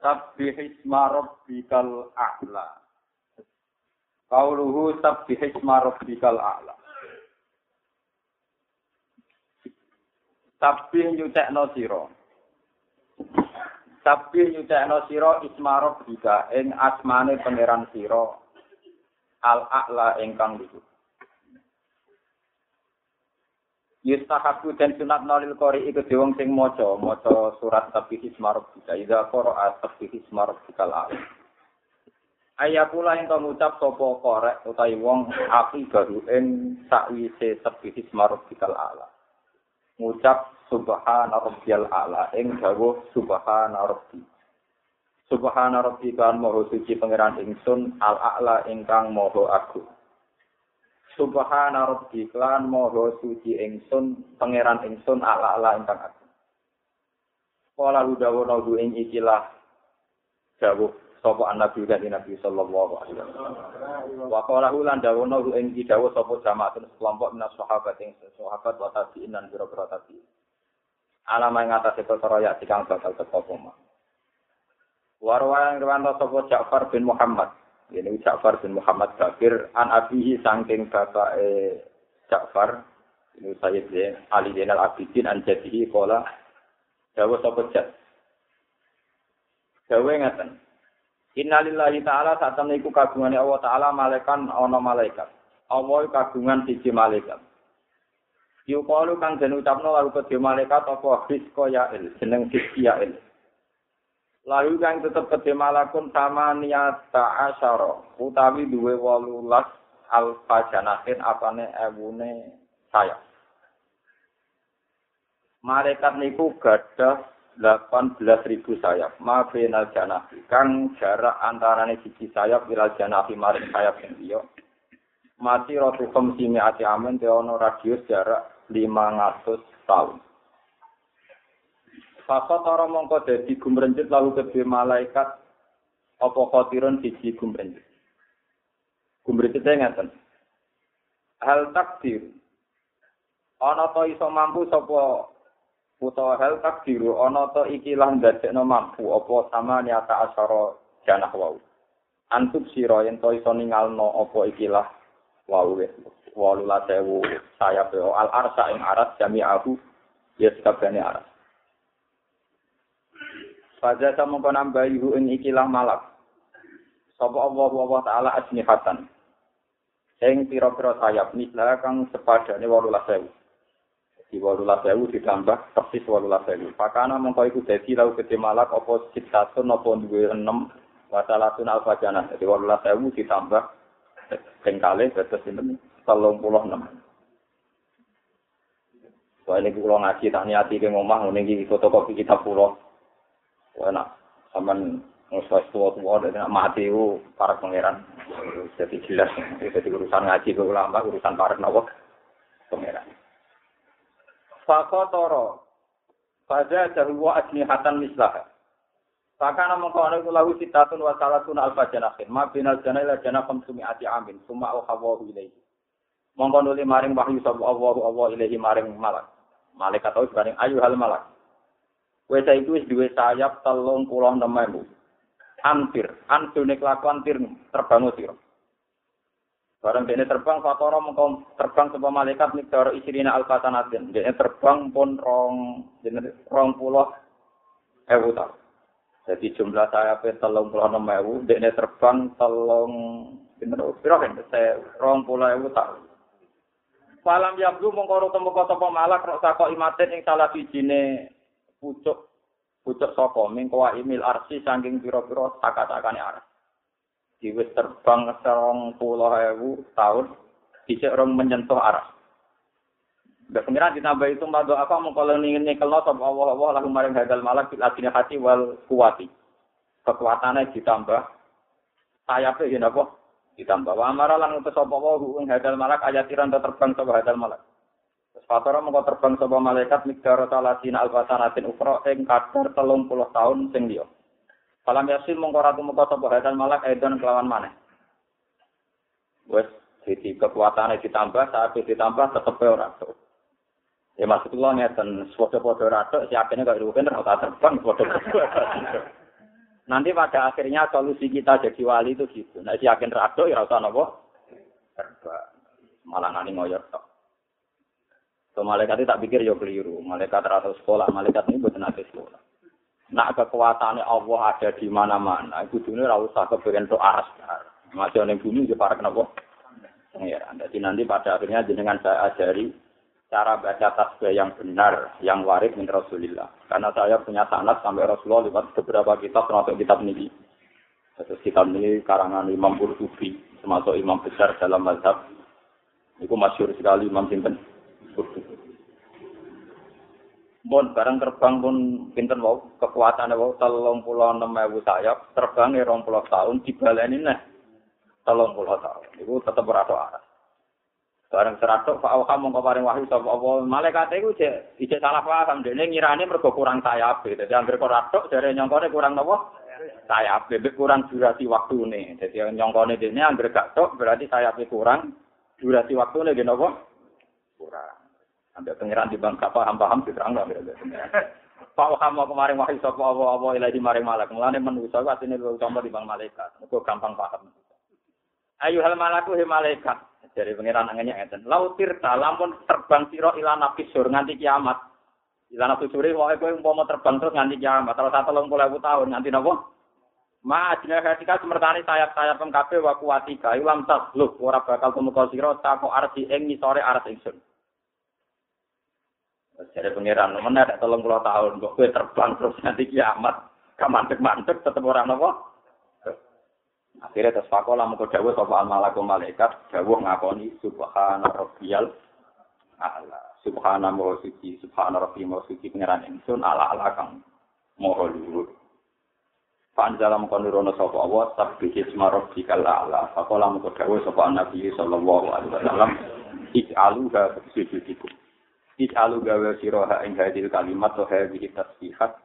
Sabbih isma rabbikal a'la. Qauluhu sabbih isma rabbikal a'la. Sabbih nyucekno sira. Sabbih nyucekno sira isma rabbika ing asmane pangeran sira al a'la ingkang luhur. yustahabu dan sunat nolil kori iku diwong sing mojo mojo surat tapi hismarok bisa ida koro atas tapi hismarok bisa lah ayakulah yang kamu ngucap sopo korek utai wong api baru en sakwi se tapi hismarok bisa lah ngucap subhana rabbiyal ala ing dawa subhana rabbi. Subhana rabbi kan moho suci pangeran ingsun al a'la ingkang moho agung. Subhana rabbi klan moho suci ingsun pangeran ingsun ala ala ingkang agung. Kala hudawa nahu ing ikilah dawuh sapa nabi dan nabi sallallahu alaihi wasallam. Wa qala ulan dawuh nahu ing dawuh sapa jamaatun kelompok minas sahabat ing sahabat wa tabi'in lan biro-biro tabi'in. Alama ing atase perkara ya dikang bakal teko apa Warwa yang riwanto sapa Ja'far bin Muhammad ini Ja'far bin Muhammad Bakir an abihi sangking bapak e Ja'far ini Sayyid Ali Zainal Abidin an jadihi kola Jawa sapa jat Jawa ngeten Innalillahi ta'ala saat iku kagungan Allah ta'ala malaikan ana malaikat. Allah kagungan siji malaikat. Yukalu kang den ucapno lalu ke malaikat apa? Hisko ya'il. Jeneng hiski ya'il Lalu kang tetep kedhe malakun sama niata asyara utawi duwe 18 alfa janahin apane ewune saya. Malaikat niku gadah 18.000 sayap. Ma benal janahi kang jarak antarane siji sayap ilal janahi maring sayap yang liya. Mati rotu khamsi mi'ati amin te radius jarak 500 tahun. Fakot ora mongko dadi gumrenjet lalu kedhe malaikat apa khotirun siji gumrenjet. Gumrenjet ngaten. Hal takdir. Ana to iso mampu sapa utawa hal takdir ana to iki lah ndadekno mampu apa sama nyata asara janah wau. Antuk sira yen to iso ningalno apa ikilah wau wis. Walulah sewu sayap al arsa ing arat jami'ahu ya sekabane arat. Faza sama kau nambah ibu ing ikilah malak. Sapa Allah wa taala asnihatan. Ing pira-pira sayap mislah kang sepadane 18000. Di 18000 ditambah persis 18000. Pakana mengko iku dadi lau gede malak apa sitatun apa duwe 6 wasalatun alfa janah. Jadi 18000 ditambah ping kalih dados sinten 36. Soalnya kalau ngaji tak niati ke ngomah, ini fotokopi kitab pulau. Enak sampean nguswas tua-tua dan mati itu para pangeran jadi jelas jadi urusan ngaji ke ulama urusan para nawa pangeran fakotoro pada jahwa hatan mislah Fakana mengkau itu lahu sitatun wa salatun alfa janahin. Ma binal janah ila janah kamsumi ati amin. Suma au hawahu ilaihi. Mengkau nuli maring wahyu sabu Allahu Allah ilaihi maring malak. Malaikat tahu sebaring ayu hal malak. Wes itu wis duwe sayap telung puluh enam ewu. Hampir, antune kelakuan tir terbang sira. Barang dene terbang fatoro mengko terbang sebuah malaikat mikdar isrina alfatanatin. Dene terbang pun rong dene rong puluh ewu. Jadi jumlah sayap telung puluh enam ewu, dene terbang telung bener piro kan saya rong puluh ewu tahun. Falam yabdu mengkoro temu kota pemalak rok sako imaten ing salah sijine pucuk pucuk saka mingkoa imil arsi saking pira-pira sakat-sakane arah. Diwis terbang serong puluh ewu tahun, bisa orang menyentuh arah. Gak pengiran ditambah itu madu apa mengkolong ingin nyekelno sapa Allah Allah lalu maring hadal malak bil adina hati wal kuwati. Kekuatannya ditambah sayapnya ya apa? Ditambah wa amara lan utus Allah ing hadal malak ayatiran terbang sapa hadal malak. Fatara mengko terbang sapa malaikat mikdaro salasina albasanatin ukra ing kadar telung puluh tahun sing liya. Falam yasin mengko ratu mengko sapa hadan malak edan kelawan maneh. Wes jadi kekuatannya ditambah, saat ditambah tetep ora Ya maksud kula ngeten, sepodo-podo rado si akene kok rugen ora terbang sepodo-podo. Nanti pada akhirnya solusi kita jadi wali itu gitu. Nah, si yakin rado ya usah nopo. Terbang. Malah nanti ngoyor tok. So malaikat itu tak pikir yo keliru. Malaikat rata sekolah, malaikat ini buat nanti sekolah. Nak kekuasaannya Allah ada di mana-mana. Ibu dunia ora usah kepengen doa asgar. Masih yang bumi ya para kenapa? Ya, jadi nanti pada akhirnya jenengan saya ajari cara baca tasbih yang benar, yang waris min Rasulillah. Karena saya punya sanad sampai Rasulullah lewat beberapa kitab termasuk kitab ini. Terus kitab ini karangan Imam Qurtubi, termasuk imam besar dalam mazhab. Itu masyur sekali Imam Sinten Bon barang terbang pun pinten wau kekuatannya wau telung puluh enam ewu sayap. Terbang ya rong puluh tahun dibaleni nih telung puluh tahun. Itu tetap berado arah. Barang seratok pak Auha mau paring wahyu sapa apa? Malaikat itu cek ijek salah paham. Dene ngirane mergo kurang sayap. Jadi hampir koratok dari nyongkone kurang nopo? Sayap. Bebek kurang durasi waktu nih jadi nyongkone dene hampir gak tok berarti sayapnya kurang durasi waktu nih nopo? Kurang Ambil pengiran di bangsa paham paham di terang nggak Pak kamu kemarin wahyu sapa apa apa ilahi maring malak. Mulane manusa ku asine lu contoh di bang malaikat. Mergo gampang paham. Ayo hal malaku he malaikat. Dari pengiran anginnya ngeten. Lautir lamun terbang sira ila nabi sur nganti kiamat. Ila nabi suri wae kowe umpama terbang terus nganti kiamat. Lung puluh tahun nganti napa? Ma ajna ketika semertani sayap-sayap kabeh wa kuatika ilam tas lu ora bakal temuka sira tako arti ing ngisore arat ingsun. Jadi pangeran, mana ada tolong puluh tahun, kok gue terbang terus nanti kiamat, gak mantek-mantek, tetap orang nopo. Akhirnya terus fakolah mau dawuh sapa malaku malaikat, dawuh ngakoni subhana rabbiyal ala. Subhana moho suci, subhana rabbi moho suci pangeran ingsun ala ala kang moho luhur. Panjala mengko nurono sapa Allah sabbi isma rabbikal ala. Fakolah mau dawuh sapa Nabi sallallahu alaihi wasallam, ij'aluha sujudikum. Ij'alu gawe siroha ing hadil kalimat to hadhihi tasbihat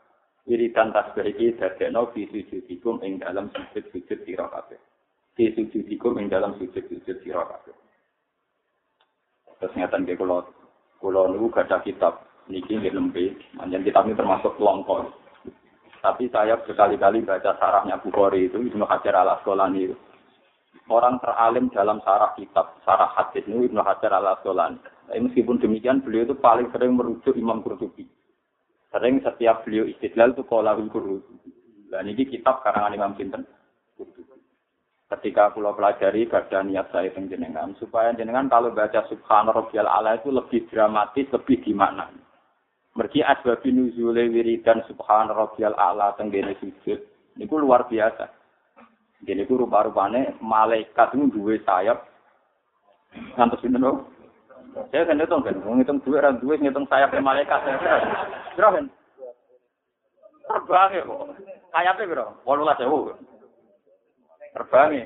wiridan tasbih iki dadekno fi sujudikum ing dalam sujud-sujud sira kabeh. Fi sujudikum ing dalam sujud-sujud sira kabeh. Terus ngeten nggih kula kula niku gadah kitab niki nggih lembe, manjen kitab ini termasuk kelompok. Tapi saya berkali-kali baca sarahnya Bukhari itu Ibnu Hajar al Asqalani. Orang teralim dalam sarah kitab, sarah hadis ini Ibnu Hajar al Asqalani. Tapi meskipun demikian beliau itu paling sering merujuk Imam Qurtubi. Sering setiap beliau istidlal itu kolahul Qurtubi. Dan ini kitab karangan Imam Sinten. Ketika pulau pelajari gada niat saya jenengan supaya jenengan kalau baca Subhana Rabbiyal Ala itu lebih dramatis, lebih gimana. Mergi asbabi nuzule wiridan Subhana Rabbiyal Ala tenggene sujud. Ini luar biasa. Jadi itu rupa-rupanya malaikat itu dua sayap. Ngantos ini saya kan ngitung kan, ngitung duit, orang duit, ngitung sayap malaikat. Berapa kan? Terbang ya kok. Sayapnya berapa? Walau lah jauh. Terbang ya.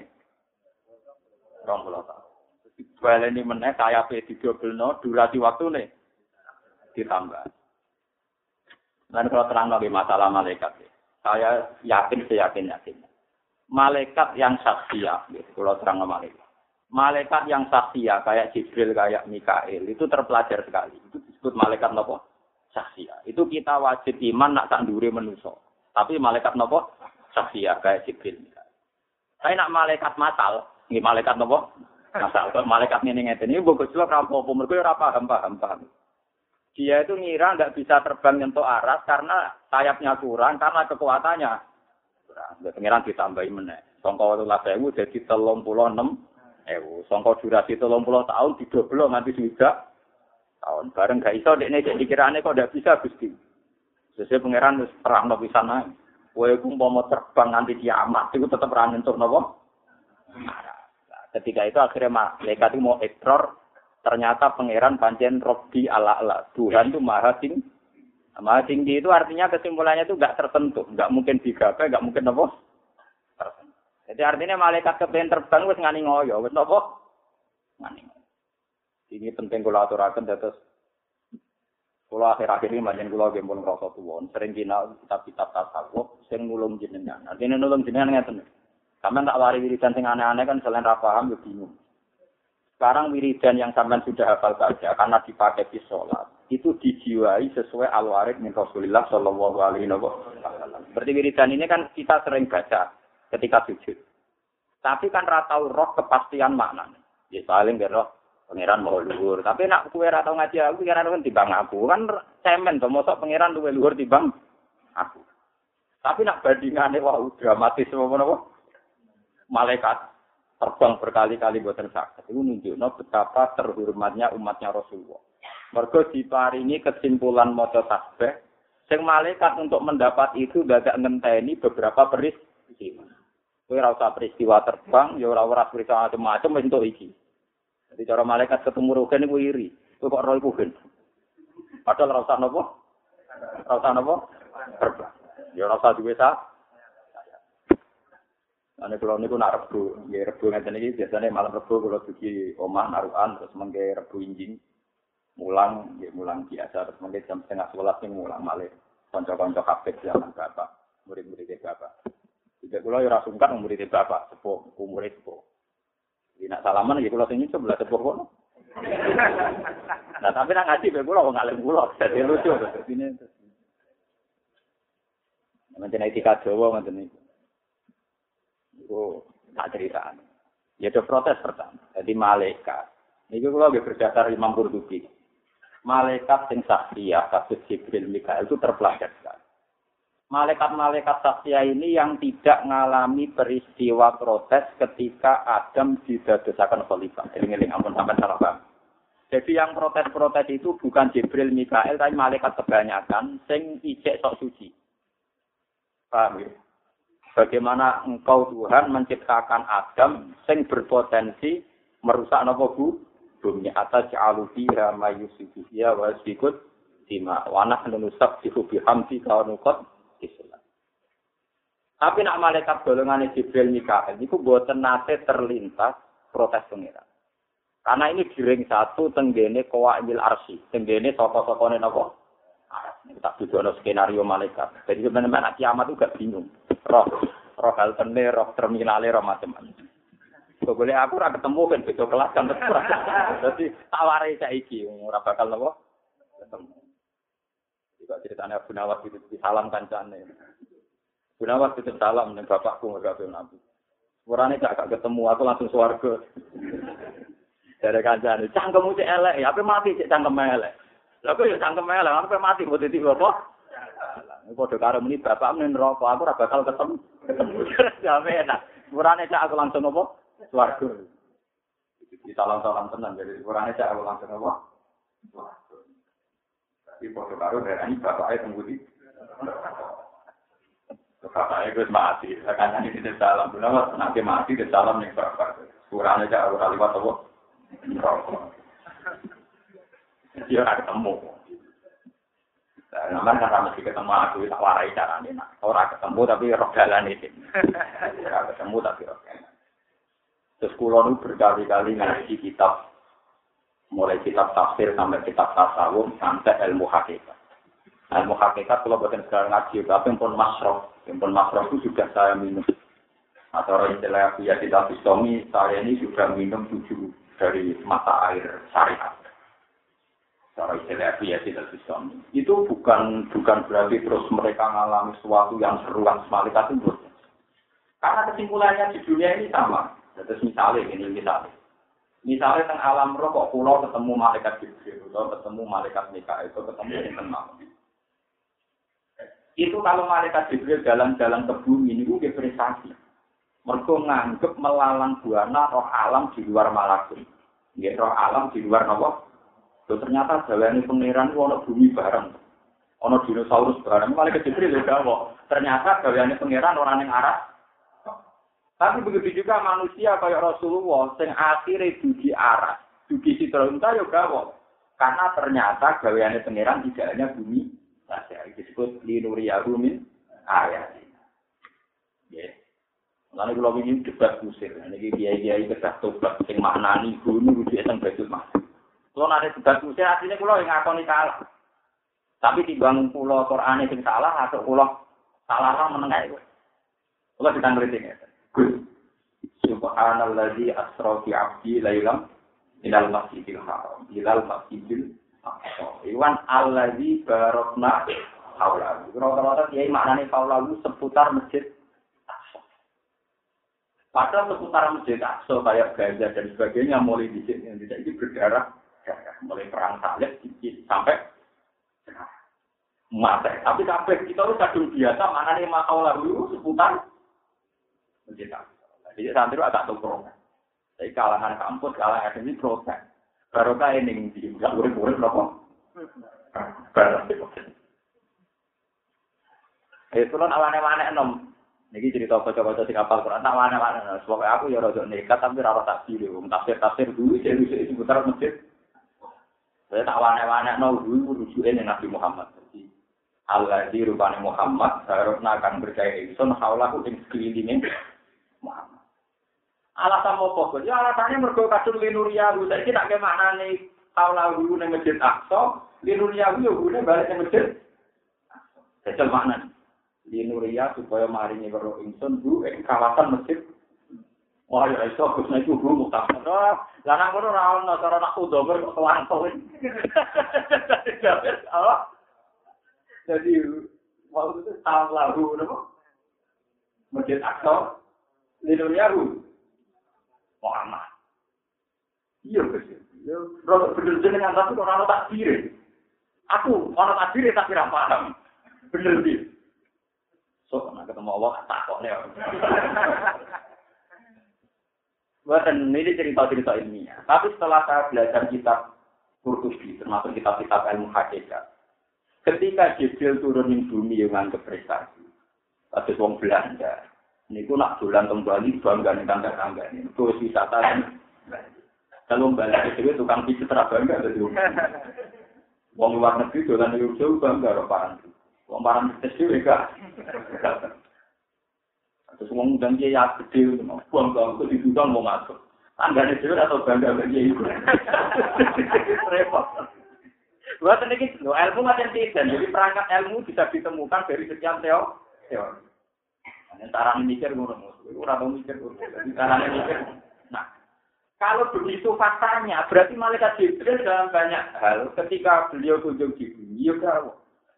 Rong pulau ini meneh sayapnya didobel no, durasi waktu nih. Ditambah. Dan kalau terang lagi masalah malaikat, saya yakin, saya yakin, yakin. Malaikat yang saksia, gitu, kalau terang malaikat malaikat yang saksia kayak Jibril kayak Mikael itu terpelajar sekali. Itu disebut malaikat nopo saksia. Itu kita wajib iman nak tak duri menuso. Tapi malaikat nopo saksia kayak Jibril. Saya nak malaikat matal, ini malaikat nopo masal. Malaikat ini ngeten ini bagus juga rapopo mereka ora paham paham paham. Dia itu ngira nggak bisa terbang nyentuh aras karena sayapnya kurang, karena kekuatannya kurang. Pengiran ditambahi meneh. Songko lah sewu jadi telung puluh enam ewu. Songko durasi telung puluh tahun didoblo nganti sudah tahun. Bareng gak iso dekne jadi kirane kok ndak bisa Gusti. Sesuai pangeran wis terang no pisan ae. Kowe ku mau terbang nanti kiamat itu tetap ra nyentuh napa? Ketika itu akhirnya malaikat itu mau ekor, ternyata pangeran pancen Robbi ala ala. Tuhan itu maha tinggi. Maha tinggi itu artinya kesimpulannya itu nggak tertentu, nggak mungkin digapai, nggak mungkin apa? Jadi artinya malaikat kepengen terbang wis ngani ngoyo, wis napa? Ngani. Ini penting kula aturaken dados kula akhir-akhir ini manjen kula nggih pun ngrasa tuwon, sering kina kitab-kitab tasawuf sing nulung jenengan. Artinya nulung jenengan ngeten. Sampeyan tak wari wiridan sing aneh-aneh kan selain ra paham yo bingung. Sekarang wiridan yang sampean sudah hafal saja karena dipakai di sholat. itu dijiwai sesuai al-warid min Rasulullah sallallahu alaihi wasallam. Berarti wiridan ini kan kita sering baca ketika sujud. Tapi kan ratau roh kepastian makna. Ya paling biar roh pangeran mau luhur. Tapi nak kue ratau ngaji aku pikiran kan timbang aku. Kan cemen to mosok pangeran luwe luhur timbang aku. Tapi nak bandingannya wah dramatis apa napa? Malaikat terbang berkali-kali buatan sakit. Itu nunjukno betapa terhormatnya umatnya Rasulullah. Mergo diparingi kesimpulan maca tasbih, sing malaikat untuk mendapat itu gak ngenteni beberapa peristiwa. Kowe ora usah peristiwa terbang, ya ora ora peristiwa macam-macam wis entuk iki. Jadi cara malaikat ketemu rogen iku iri. Kowe kok roh iku. Padahal ora usah napa? Ora usah napa? Terbang. Ya ora usah duwe sa. Ane kula niku nak rebu, nggih rebu ngeten iki biasane malam rebu kula dugi omah narukan terus mengke rebu injing. Mulang, nggih mulang biasa terus mengke jam setengah sebelas ning mulang malih. Kanca-kanca kabeh zaman bapak, murid-murid bapak. Tidak kula ora sungkan murid bapak, sepuh, umur sepuh. Jadi nak salaman ya kula sing sebelah sepuh kono. Nah tapi nak ngaji be kula wong alim kula, dadi lucu dadi ini. Macam etika Jawa ngoten niku. Iku tak cerita. Ya ada protes pertama. Jadi malaikat. Ini kalau lagi berdasar Imam Qurtubi. Malaikat sing saksia, kasus Jibril Mikael itu terpelajar malaikat-malaikat saksia ini yang tidak mengalami peristiwa protes ketika Adam didadosakan khalifah. Eling-eling ampun sampai salah paham. Jadi yang protes-protes itu bukan Jibril Mikael tapi malaikat kebanyakan sing ijek sok suci. Paham ya? Bagaimana engkau Tuhan menciptakan Adam sing berpotensi merusak nopo bu bumi atas mayusifiya wa sikut dima wanah nusab sihubi hamdi kawanukot Islam. Tapi nak malaikat golongan Jibril Mikael itu buat nate terlintas protes pengiran. Karena ini giring satu tenggene kowa imil arsi, tenggene toko-tokone nopo. Tak ada skenario malaikat. Jadi sebenarnya kiamat itu gak bingung. Roh, roh hal tene, roh terminale, roh macam-macam. boleh aku ora ketemu kan kelas kan Jadi taware saiki ora bakal nopo ketemu. Juga ceritanya Abu Nawas itu salam kancane. Abu Nawas itu salam dengan bapakku nggak Nabi. Urane gak ketemu, aku langsung suarga. Dari kancane, cangkemmu cek elek, ya apa mati cek cangkem elek. Lah kok ya cangkem elek, apa mati buat itu apa? Ini kode karo muni bapak meni neraka, aku ora bakal ketemu. Ya enak. Urane cek aku langsung apa? Suarga. Di salam-salam tenan, jadi urane cek aku langsung apa? Suarga. Di foto karo darani bapaknya tembudi. Bapaknya gue mati. Sekarang ini tidak salam. Benar nanti mati tidak salam nih bapak. Kurangnya aja orang lewat apa? Dia nggak ketemu. Nah, kan mesti ketemu aku tak warai caranya. Nah, orang ketemu tapi roh jalan itu. Orang ketemu tapi roh jalan. Terus kulon berkali-kali ngaji kitab mulai kitab tafsir sampai kitab tasawuf sampai ilmu hakikat. Ilmu hakikat kalau buatan sekarang ngaji, tapi pun masroh, pun masroh itu juga saya minum. Atau istilah ya kita bisomi, saya ini juga minum tujuh dari mata air syariat. Cara istilah ya kita bisomi. Itu bukan bukan berarti terus mereka mengalami sesuatu yang seruan semalikat itu. Karena kesimpulannya di dunia ini sama. Terus misalnya, ini misalnya. Misalnya teng alam roh kok pulau ketemu malaikat Jibril atau ketemu malaikat Mikael itu ketemu yang. Itu kalau malaikat Jibril jalan-jalan ke bumi ini gue prestasi. Mereka nganggep melalang buana roh alam di luar malakut. Nggih roh alam di luar nopo. Tuh ternyata jalan pangeran ono bumi bareng. Ono dinosaurus bareng. Malaikat Jibril ya Ternyata jalan pangeran orang yang arah tapi begitu juga manusia kayak Rasulullah, sing akhirnya dugi arah, dugi citra unta ya gawo. Karena ternyata gaweannya pangeran tidak hanya bumi saja. Disebut linuriya rumin ayat. Ya. Lalu kalau ini debat kusir, ini kiai-kiai kedah tobat, sing maknani gunung rujuk eseng betul mas. Kalau ada debat kusir, artinya kalau yang ngakoni kalah. Tapi timbang pulau Quran sing salah atau pulau salah lah menengah itu. Kalau kita ngeritik ya. Subhanalladzi asra fi 'abdi lailam ilal masjidil haram ilal masjidil Iwan alladzi barokna haula. Rata-rata kiai maknane haula seputar masjid Padahal seputar masjid Aqsa kayak Gaza dan sebagainya mulai di sini tidak ini berdarah, mulai perang salib sampai mati. Tapi sampai kita itu kadung biasa mana nih makau lalu seputar Aqsa. Jadi santri agak tuh Jadi kalangan kampus, kalangan ini protes. Baru kayak ini nggak boleh-boleh berapa? Itu kan awane-wane nom. Niki cerita baca-baca di kapal Quran, tak mana-mana. Sebab aku ya rada nekat tapi ora takdir. Wong tafsir-tafsir dulu jadi di seputar masjid. Saya tak wane-wane no dulu rujuke Nabi Muhammad. Jadi Allah di rupane Muhammad, harusnya akan percaya Ingsun, haulahu ing sekelilingnya Muhammad. Alasan apa kok? Ya alasannya mergo kadung linuria, saiki tak kemaknane haulahu ning masjid Aqsa, linuria yo gune balik ning masjid. Jajal maknane. Linuria supaya maringi karo ingsun bu ing kawasan masjid. Wah ya iso Gus nek iku mutafsir. Lah nang ngono ora ono cara nak udomer kok kelanto. Jadi waktu itu tahun lalu, masjid Aqsa, Linuria bu Muhammad. Iya Gus. Ya, rada bener jenengan tapi kok ora tak kiri. Aku ora tak kiri tapi ora paham. Bener iki. So, nak ketemu Allah, tak kok nih. Buatan ini cerita-cerita ilmiah. Tapi setelah saya belajar kitab Qurtubi, termasuk kitab-kitab ilmu hakikat, ketika Jibril turun di bumi yang nganggep prestasi, ada wong Belanda, ini ku nak dolan kembali bangga nih tangga-tangga ini, terus wisata kan. Kalau balik itu tukang pijat bangga, jadi wong luar negeri dolan jauh bangga, orang Wong barang tes dhewe gak. Terus wong undang dia ya gede, wong kok kok diundang mau masuk. Tanggane dhewe atau bangga bagi iku. Repot. Buat ini lo ilmu macam tidak, jadi perangkat ilmu bisa ditemukan dari sekian teori. Cara mikir ngono, ora mau mikir cara mikir. Nah, kalau begitu faktanya, berarti malaikat Jibril dalam banyak hal ketika beliau kunjung di bumi, ya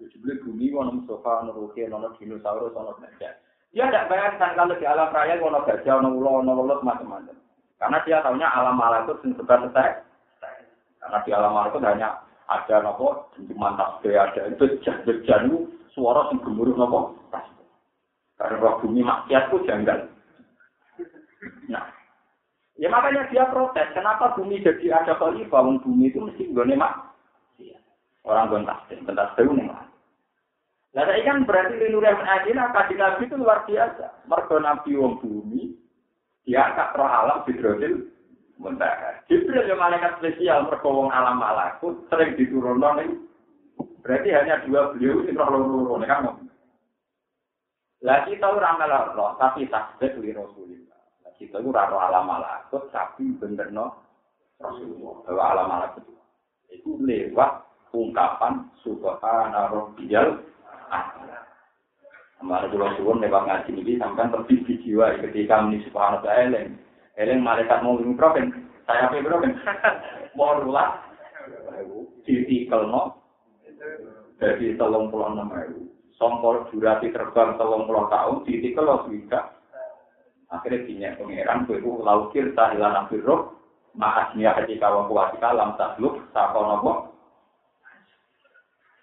Jebule bumi ono Mustafa, ono Ruki, ono dinosaurus, ono gajah. Dia tidak bayangkan kalau di alam raya ono gajah, ono ulo, ono lelut, macam-macam. Karena dia tahunya alam malakut itu sebar setek. Karena di alam malakut hanya ada nopo, cuma tasbih, ada itu itu suara yang gemuruh nopo. Karena roh bumi maksiat itu janggal. Nah, ya makanya dia protes. Kenapa bumi jadi ada khalifah? Bumi itu mesti gue mak. Orang gue tasbih, itu nih Nah, saya kan berarti linurian adina kaji nabi itu luar biasa. Mergo nabi wong bumi, dia akan roh alam bidrodil mentah. Jibril yang malaikat spesial mergo wong alam malakut sering diturunkan. Berarti hanya dua beliau ini roh loro kan. Lah kita ora ngelarno, tapi takdir li Rasulillah. Lah kita ora ora alam malakut, tapi benerno Rasulullah. Ora alam malakut. Itu lewat ungkapan subhana rabbiyal a'la. Amar kula suwun nek ngaji iki sampean terbiji jiwa ketika muni subhana ta'ala. Eren malaikat mau ngomong pro. Saya pe pro kan. Morula. Titikal no. Jadi tolong pulang nama itu. Songkol durasi terbang tolong pulau tahun titikal lo sudah. Akhirnya punya pangeran gue itu laukir tahilan akhirok. Maasnya ketika waktu kalam tahluk sakon nopo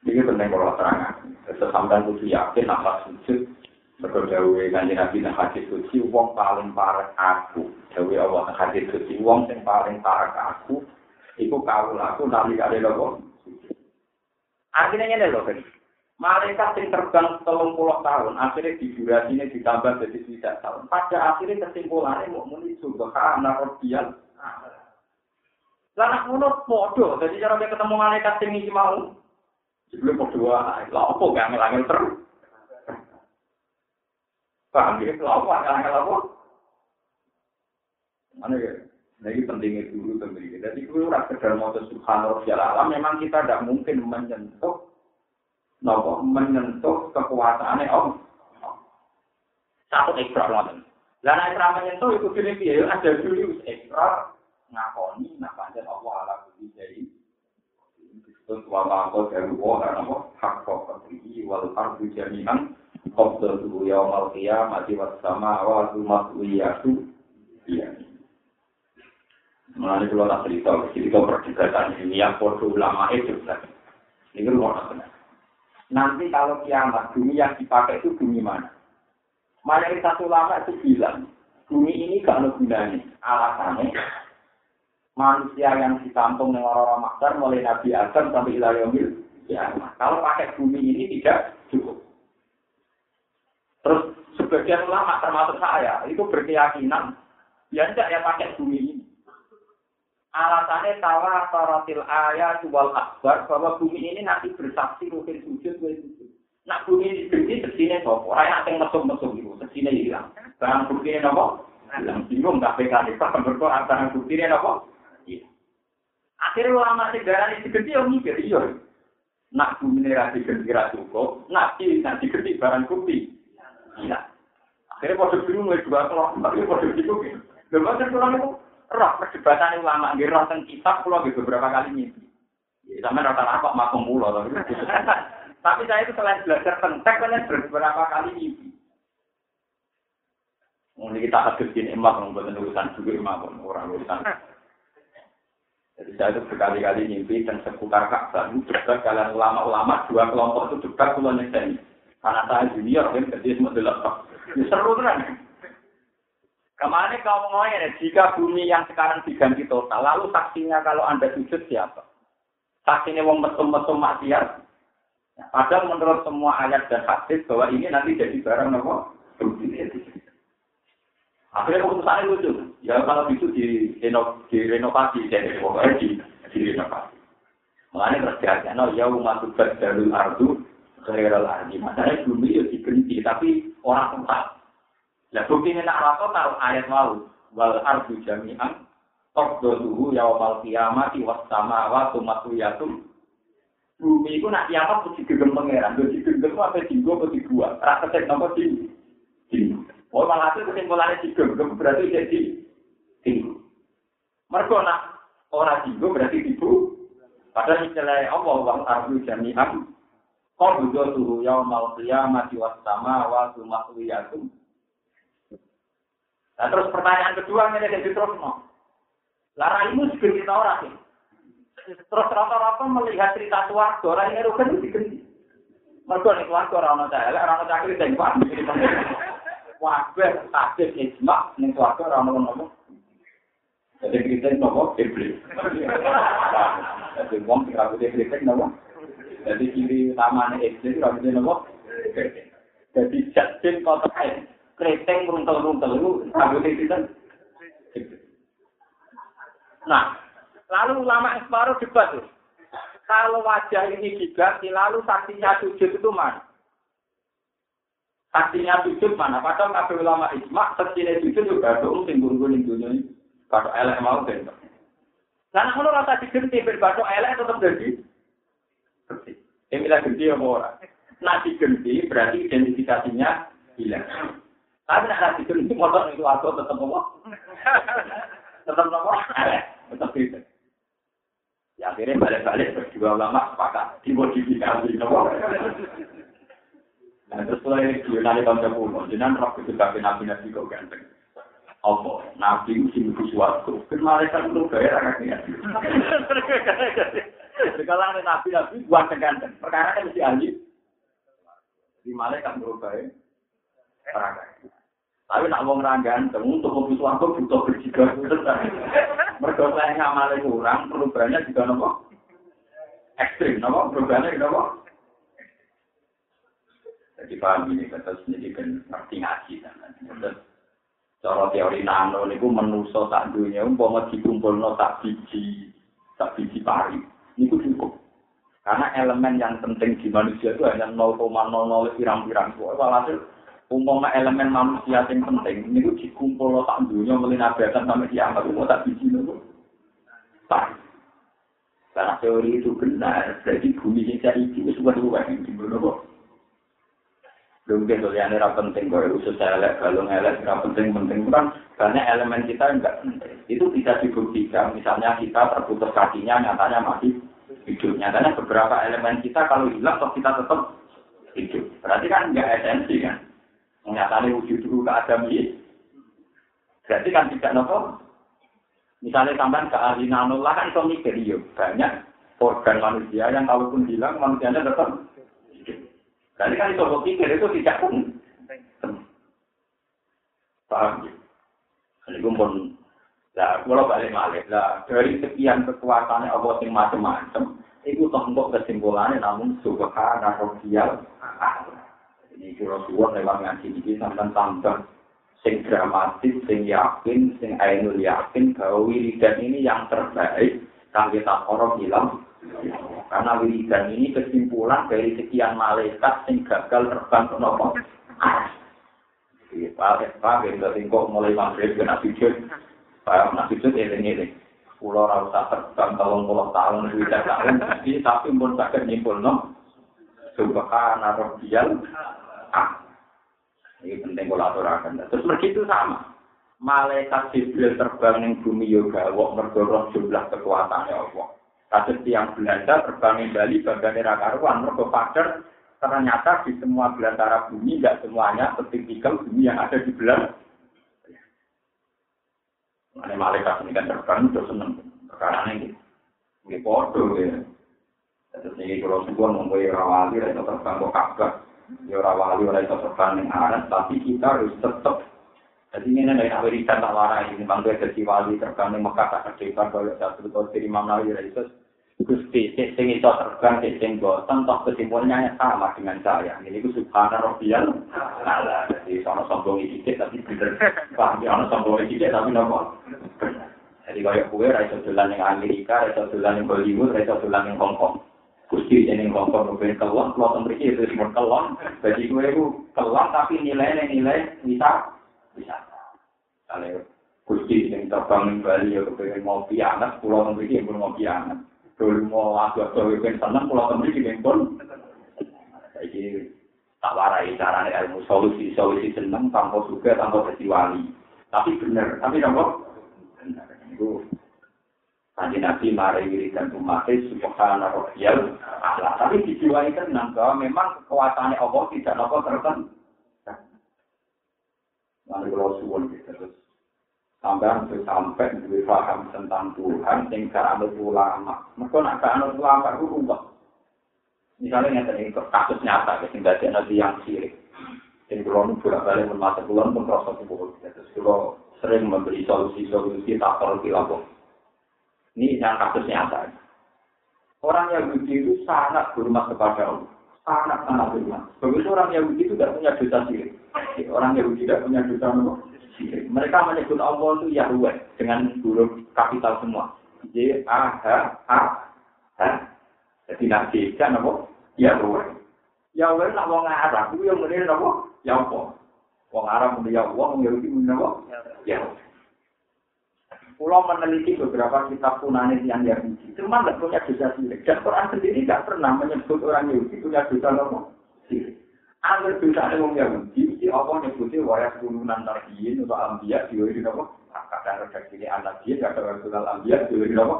Ini penting kalau terangan. Sesampai kudu yakin apa sujud. Berdoa kanji nabi dan hadis suci. Wong paling parah aku. Dawe Allah hadis suci. Wong yang paling parah aku. Iku kau laku nabi kali loh. Akhirnya ini kan. Malaikat yang terbang telung puluh tahun, akhirnya di durasinya ditambah jadi tidak tahun. Pada akhirnya kesimpulannya mau muni subhana rabbiyal. Lah nak ngono podo, jadi cara dia ketemu malaikat sing iki mau Sebelum berdua, lah apa gak angel-angel terus? Paham ya? Lah apa angel-angel apa? Mana ya? Nah ini pentingnya dulu tentunya. Jadi itu orang sekedar mau subhanallah memang kita tidak mungkin menyentuh nopo menyentuh kekuasaane Allah. Satu ekstra lawan. Lah nek ra menyentuh iku dene piye? Ada dulu ekstra ngakoni nek pancen Allah ala kudu jadi disebut wa ma'ko dari wa nopo hak kok iki wal ardu jami'an. Qabdul yaumil qiyamati was sama'a wa tu Mengenai kalau tak cerita, jadi kalau perdebatan ini yang ulama itu, ini kan luar benar. Nanti kalau kiamat, bumi yang dipakai itu bumi mana? Mayoritas ulama itu bilang, bumi ini gak ada gunanya. Alasannya, manusia yang ditampung dengan orang-orang makar mulai Nabi Adam sampai Ilayomil. Ya, kalau pakai bumi ini tidak cukup. Terus sebagian ulama termasuk saya itu berkeyakinan ya tidak ya pakai bumi ini. Alasannya tawa taratil ayat wal akbar bahwa bumi ini nanti bersaksi mungkin sujud sujud. Nak bumi ini sesine kok, orang yang mesum-mesum itu, sesine hilang. Barang bukti ini nopo? Hilang bingung tak PKD, bahkan berdoa barang bukti ini nopo? Iya. Akhirnya ulama sejarah ini digede yang mikir, iya. Nak bumi ini rasi gede cukup, nak di nanti gede barang bukti. Iya. Akhirnya pada bingung, dua kelompok, pada bingung. Lepas itu orang itu, roh perdebatan ulama, nggih roh tentang kitab, pulau beberapa kali. Ya, sama rata-rata kok makom pulau. Tapi saya itu selain belajar tentang kan beberapa kali mimpi. Mungkin kita hadis ini emak membuat urusan juga emak orang urusan. Jadi saya itu berkali-kali mimpi dan seputar Ka'bah itu debat kalian ulama-ulama dua kelompok itu debat pulau ini. Karena saya junior kan jadi semua delapan. Ya, seru kan? Kemarin kau ngomongnya, jika bumi yang sekarang diganti total, lalu saksinya kalau anda sujud siapa? Saksinya wong mesum-mesum maksiat, Padahal menurut semua ayat dan hadis bahwa ini nanti jadi barang nopo Akhirnya keputusannya lucu. Ya kalau itu di direnovasi, jadi pokoknya di direnovasi. Mengenai terjadi, no ya umat tugas dari ardu khairal ardi. Masalahnya bumi itu diganti, tapi orang tempat. Nah bukti ini nak rasa taruh ayat mau wal ardu jami'an Tokdoduhu yawmal kiamati was samawatu matuyatum bumi itu nak kiamat mesti digem pangeran. Jadi digem itu apa dinggo apa dibuat. Rasa cek nama di dinggo. Oh malah itu kesimpulannya digem, berarti jadi dinggo. Mereka nak orang dinggo berarti dibu. Padahal istilahnya Allah wang ardu jami'an. Suhu yaumal qiyamati was sama wa sumahuyatum. Nah terus pertanyaan kedua ini jadi terus no. Lara ini segini orang sih. Terus rata-rata melihat cerita keluarga, orang yang rugen itu diganti. Mereka nih keluarga orang orang elek, orang orang cakri dan paham. Wabah, takdir, ijma, nih keluarga orang orang ngomong. Jadi kita nopo iblis. Jadi wong sing rambut iblis nopo. Jadi ciri utamanya iblis rambutnya nopo. Jadi jadin kotak kreteng runtel-runtel itu rambutnya iblis. Nah, Lalu ulama separuh debat tuh. Kalau wajah ini diganti, lalu saksinya sujud itu mana? Saksinya sujud mana? Padahal kabeh ulama ijma, saksinya sujud juga dong sing ning dunia ini. Kalau elek mau ben. Karena kalau rasa diganti berbatu elek tetap jadi. Ini bilang ganti ya orang. Nah diganti berarti identifikasinya hilang. Tapi nak diganti motor itu atau tetap apa? Tetap? Elek. Tetap beda. Ya akhirnya balik-balik berdua ulama sepakat dimodifikasi nopo. Nah terus setelah ini Yunani tahun sepuluh, jenang roh itu tapi nabi nabi kau ganteng. Apa? Nabi itu sing suatu. Kan malaikat itu bayar agaknya. Kalau ada nabi nabi buat ganteng. Perkara kan mesti ahli. Di malaikat berubah ya. Tapi nak wong ra ganteng untuk mobil suwargo butuh berjiga Mergo saya ngamale kurang, perubahannya juga nopo? Ekstrim, nopo? Perubahannya nopo? Jadi paham ini, kata sendiri kan ngerti ngaji kan. Cara teori nano niku menuso tak dunia, umpama dikumpulno tak biji, tak biji pari, niku cukup. Karena elemen yang penting di manusia itu hanya 0,00 pirang-pirang. Walhasil umpama elemen manusia yang penting ini dikumpul tak dunia melinabakan sampai kiamat. Itu tak biji itu tak. Karena teori itu benar. Jadi bumi yang cari itu sudah dua yang timbul kok belum gitu yang ini penting kalau usus elek kalau elek tidak penting penting. Kan karena elemen kita enggak penting. Itu bisa dibuktikan. Misalnya kita terputus kakinya nyatanya masih hidup. Nyatanya beberapa elemen kita kalau hilang, toh kita tetap hidup. Berarti kan nggak esensi kan. Nyatanya wujud dulu ke Adam ini. Berarti kan tidak nopo. Misalnya sampai ke ahli nanullah kan itu mikir, iya banyak organ manusia yang kalaupun hilang manusianya tetap. Berarti kan itu pikir itu tidak pun. Paham ya? Ini pun Nah, kalau balik balik lah dari sekian kekuatannya Allah yang macam-macam, itu toh kesimpulannya namun subhana rabbiyal Ini suwon lewat ngaji ini sampai tambah sing dramatis, sing yakin, sing ainul yakin bahwa wiridan ini yang terbaik kangge tak orang hilang. Karena wiridan ini kesimpulan dari sekian malaikat sing gagal terbang ke nopo. Pak, Pak, kok mulai maghrib ke nabi Saya nak sujud eling-eling. Pulau rasa terbang tahun puluh tahun, tahun, tapi pun sakit nyimpul no. Subhana Rabbiyal Ah. Ini penting aturakan. Terus begitu sama. Malaikat Jibril terbang bumi yoga, wak merdorong jumlah kekuatannya Allah. Kasus yang Belanda terbang di Bali, bagian karuan, mergo pader, ternyata di semua belantara bumi, tidak semuanya setinggal bumi yang ada di Belanda. Ini malaikat ini kan terbang itu seneng. Perkara ini. Ini bodoh ya. Terus ini kalau sebuah mempunyai rawali, itu terbang ke Ka'bah. Ya rawali, itu terbang yang arat, tapi kita harus tetap. Jadi ini dari Amerika tak warai, ini bangga jadi wali terbang di Mekah, tak kerjakan kalau satu tahun dari Imam Nawawi, itu Gusti, sing iso terbang, sing bosan, toh kesimpulannya sama dengan saya. Ini ku subhana robbiyal. Alah, jadi sono sombong iki tapi bener. Paham ya ono sombong iki tapi nopo? Jadi kaya kue ra iso dolan ning Amerika, ra iso dolan ning Hollywood, ra iso dolan ning Hong Kong. Gusti Hong Kong rugen kelon, kelon mriki itu semua kelon. Jadi kue ku kelon tapi nilainya nilai bisa bisa. Kalau Gusti yang terbang ning Bali ya kepengen mau pianak, pulau mriki pun mau pianak. dulu mau agak gawe ben seneng kula temri di pun iki tak warai carane ilmu solusi solusi seneng tanpa juga tanpa wali tapi bener tapi nopo bener itu Kanjeng Nabi mari wiridan umat subhana rabbiyal ala tapi dijiwai tenang bahwa memang kekuatannya Allah tidak nopo tertentu Lalu kalau suwon terus sampai untuk sampai duwe paham tentang Tuhan sing gak anut ulama. Mereka nak gak anut ulama itu rubah. Misalnya yang tadi kasus nyata, sing dadi nabi yang sirik. Sing kulo nu bolak balik masa kulo pun rasa kulo. Terus kulo sering memberi solusi-solusi tak perlu dilapor. Ini yang kasus nyata. Orang Yahudi itu sangat hormat kepada Allah. Sangat sangat hormat. Begitu orang Yahudi itu tidak punya dosa sirik. Orang Yahudi tidak punya dosa mereka menyebut Allah itu Yahweh dengan huruf kapital semua. J A H A H. Jadi nak kan apa? Yahweh. Yahweh nak wong Arab, itu yang menilai apa? Yahweh. Wong Arab menilai Yahweh, Yahudi menilai apa? Yahweh. Pulau meneliti beberapa kitab Yunani yang Yahudi, cuma nggak punya dosa sirik. Dan Quran sendiri nggak pernah menyebut orang Yahudi punya dosa apa? Sirik. Angger dosa wong Yahudi, si apa nyebutnya wayak turunan nabiyin atau ambiya diwiri apa? Kadang redaksi ini anak dia, kadang rasulal ambiya diwiri apa?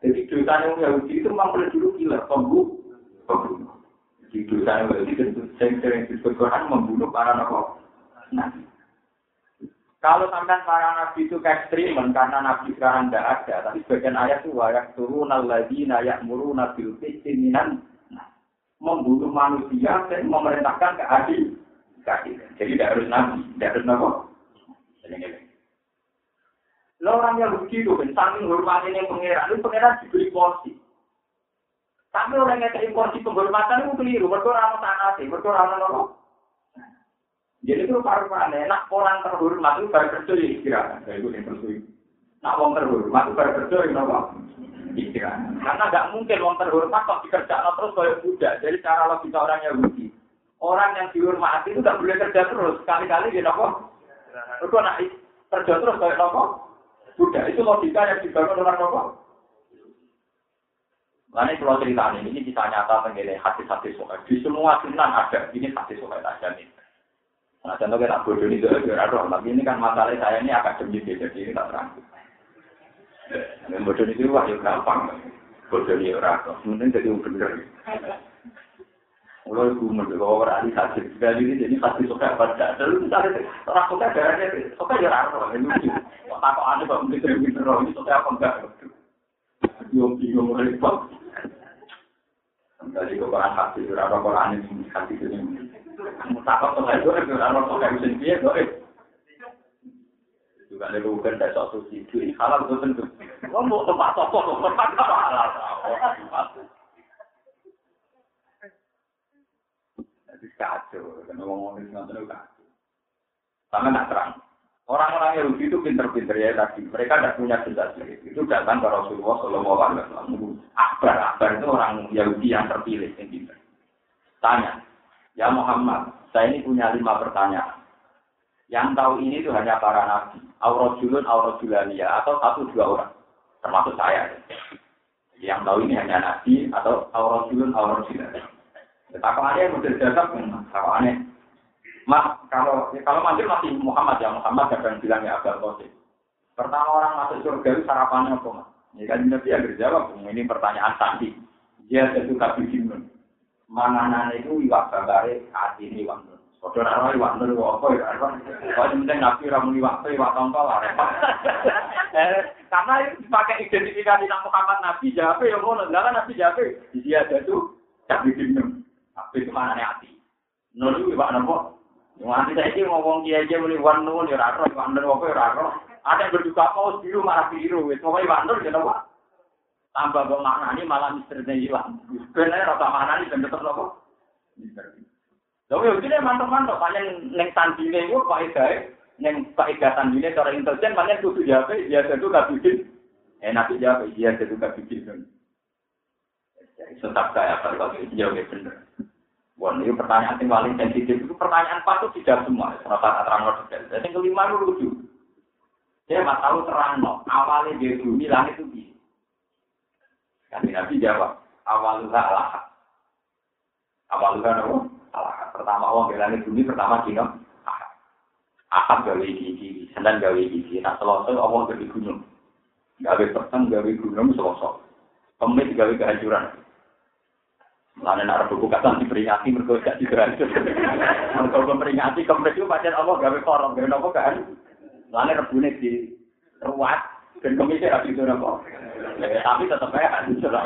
Jadi dosa wong Yahudi itu memang boleh dulu killer, pembunuh. Pembunuh. Jadi dosa wong Yahudi itu sering disebut Quran membunuh para nabi. Kalau sampai para nabi itu ekstremen karena nabi sekarang tidak ada, tapi sebagian ayat itu wayak turun lagi nayak muru nabi minan membunuh manusia dan memerintahkan keadilan. Jadi tidak harus nabi, tidak harus nabi. Lo orang yang begitu, saking hormatnya yang pengeran, itu pengeran diberi porsi. Tapi orang yang terima porsi penghormatan itu keliru, mereka orang tanah sih, orang apa? Jadi itu paru enak orang terhormat itu baru kerja ya istirahat. Itu yang. Nah, orang terhormat itu baru kerja ya istirahat. Karena nggak mungkin orang terhormat kok dikerjakan terus kayak budak. Jadi cara logika orang Yahudi. Orang yang dihormati itu nggak boleh kerja terus. Kali-kali dia nopo. Itu nak kerja terus kayak nopo. Budak. Itu logika yang dibangun orang. Nah ini kalau cerita ini, ini bisa nyata mengenai hati-hati soal. Di semua sunan ada, ini hati soal aja nih. Nah, contoh kita bodoh ini juga ada, tapi ini kan masalah saya ini akademik, jadi ini tak terang. Dan bodoh itu wah ya gampang. Bojone ora kok, mending jadi wong bener. Mulai gue mendelok orang di hati sekali ini jadi hati suka pada dulu misalnya orang suka darahnya suka ya raro ini lucu. Tak ada kok mungkin terus terus ini suka apa enggak? Bingung bingung repot. Dari Quran hati raro Quran ini hati ini. Itu raro suka bisa dia. Juga ada bukan dari ini halal betul betul. Lo mau karena ngomongin nonton kacau. Sama nak terang. Orang-orang Yahudi itu pinter-pinter ya tadi. Mereka tidak punya jeda Itu datang ke Rasulullah Shallallahu Alaihi Wasallam. Akbar, Akbar itu orang Yahudi yang terpilih yang pinter. Tanya, ya Muhammad, saya ini punya lima pertanyaan. Yang tahu ini itu hanya para nabi, Aurojulun, Aurojulania, atau satu dua orang, termasuk saya. Yang tahu ini hanya nabi atau Aurojulun, Aurojulania. Takarannya model jadab, takarannya. Mas, kalau kalau manggil masih Muhammad ya, Muhammad kadang bilang ya agak Qasim. Pertama orang masuk surga itu sarapannya apa, Mas? Ya kan Nabi yang berjawab, ini pertanyaan sandi. Dia jadi kabijimun. Manganan itu iwak gambare hati ini iwak nur. Saudara orang iwak nur apa ya? Kalau penting Nabi ramu iwak iwak tongkol lah. Karena itu dipakai identifikasi nama Muhammad Nabi jawab ya ngono. Lah Nabi jawab dia ada tuh kabijimun. Tapi itu mana hati? Nur itu iwak nopo? Nanti saya ini ngomong dia aja muni wan nur ya raro, wan nur apa ya raro. Ada yang berduka paus biru marah biru, wis pokoknya wan nur ya nopo. Tambah gue maknani malah misterinya hilang. Sebenarnya rasa maknani dan tetap nopo. Lalu ya gini mantap-mantap, paling neng tandine itu pak Idai, neng pak Ida tandine cara intelijen, paling kudu jawab, dia itu gak bikin. Eh nanti jawab, dia itu gak bikin. Tetap apa kalau jawab bener. Wah, ini pertanyaan yang paling sensitif itu pertanyaan patut tidak semua. Rata terang. Dan yang kelima itu lucu. Dia nggak tahu terang. Awalnya dia bumi langit itu bisa. Kan Nabi jawab, awalnya Allah. Awalnya apa? Allah. Pertama orang bilang bumi, pertama dino. Ahad gawe gigi, Senin gawe gigi. Nah, selasa Allah gawe gunung. Gawe petang gawe gunung selasa. Kemis gawe kehancuran. Lalu nak buku kata diperingati mergo gak digerak. Mergo memperingati kemudian itu pacar Allah gawe korom gawe nopo kan. Lalu rebune di ruat dan komisi rapi itu nopo. Tapi tetap aja kan sudah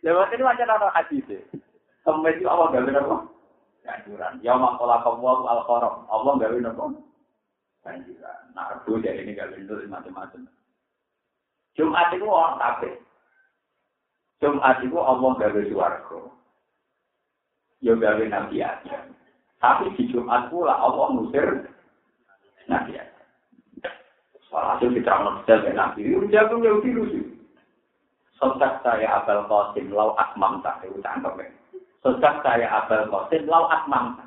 Lewat ini macam apa hadis Kemudian itu Allah gawe nopo. Kanjuran. Ya makola kamu al korom. Allah gawe nopo. Kanjuran. Nah rebu dari ini gawe itu macam-macam. Jumat itu orang takut. Jumat itu Allah gawe suarga. Ya gawe nabi aja. Tapi di Jumat pula Allah musir nabi aja. Soal hasil diterang detail ke nabi. Itu jago ya udah lucu. Sosok saya Abel Qasim lau akmam tak itu tangkap ya. Sosok saya Abel Qasim lau akmam tak.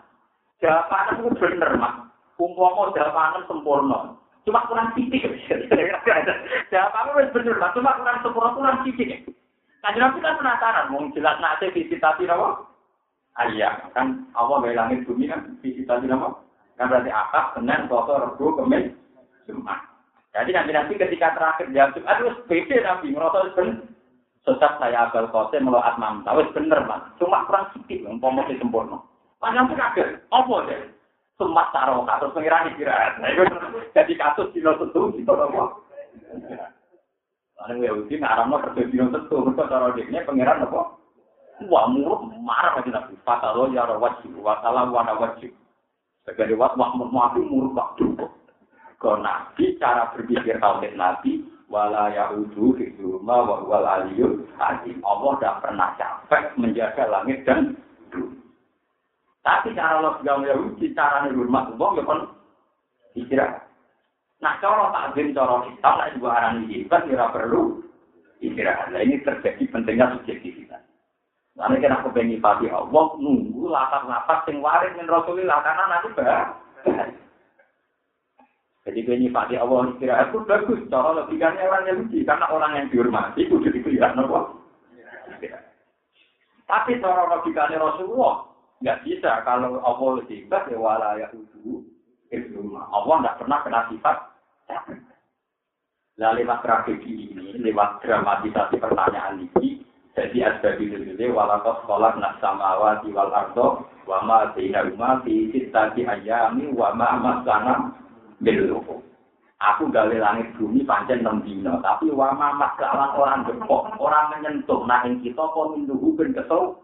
Jawaban itu bener mas. Umpama jawaban sempurna. Cuma kurang titik. Jawaban itu bener mas. Cuma kurang sempurna kurang titik. Kan Nabi kan penasaran, mau jelas nanti visitasi apa? Ayah, kan Allah dari langit bumi kan visitasi apa? Kan berarti akad, Senin, Selasa, Rabu, Kamis, Jumat. Jadi nanti nanti ketika terakhir jam Jumat itu beda Nabi, merasa benar. Sesat saya abal kose melalui atmam, tahu bener mas. Cuma kurang sedikit, umpama masih sempurna. Panjang pun kaget, apa deh? Sumat taruh kasus pengirani kira. Jadi kasus di lo tentu, gitu apa? Lalu Yahudi ngaramno kerja dino tentu, mereka cara dia pangeran apa? Wah murah marah aja nabi. Fatalo ya wajib, wasala wana wajib. Sebagai wat wah murah murah Kalau nabi cara berpikir tauhid nabi, wala yahudu hiduma wa wal aliyul hakim. Allah tidak pernah capek menjaga langit dan bumi. Tapi cara logika Yahudi, cara hormat Allah, ya kan istirahat. Nah, cara takzim, cara kita, nah juga arang hebat, tidak perlu istirahat. Nah, ini terjadi pentingnya subjektivitas. Lalu kena kepengi pati Allah, nunggu latar-latar sing waris min Rasulullah, karena nanti bah. Jadi pengi pati Allah istirahat. Itu bagus, cara logikanya orang yang lucu, karena orang yang dihormati, itu jadi kelihatan apa? Tapi cara logikanya Rasulullah, nggak bisa. Kalau Allah hebat ya wala ya Allah nggak pernah kena sifat Lah lewat tragedi ini, lewat dramatisasi pertanyaan ini, jadi asbab itu sekolah nak samawa di wal ardo wa ma bainahuma fi sittati ayami wa ma masana bil Aku gawe langit bumi pancen enam dino, tapi wa ma masalah orang depok, orang menyentuh nah kita kok minduhu ben kesel.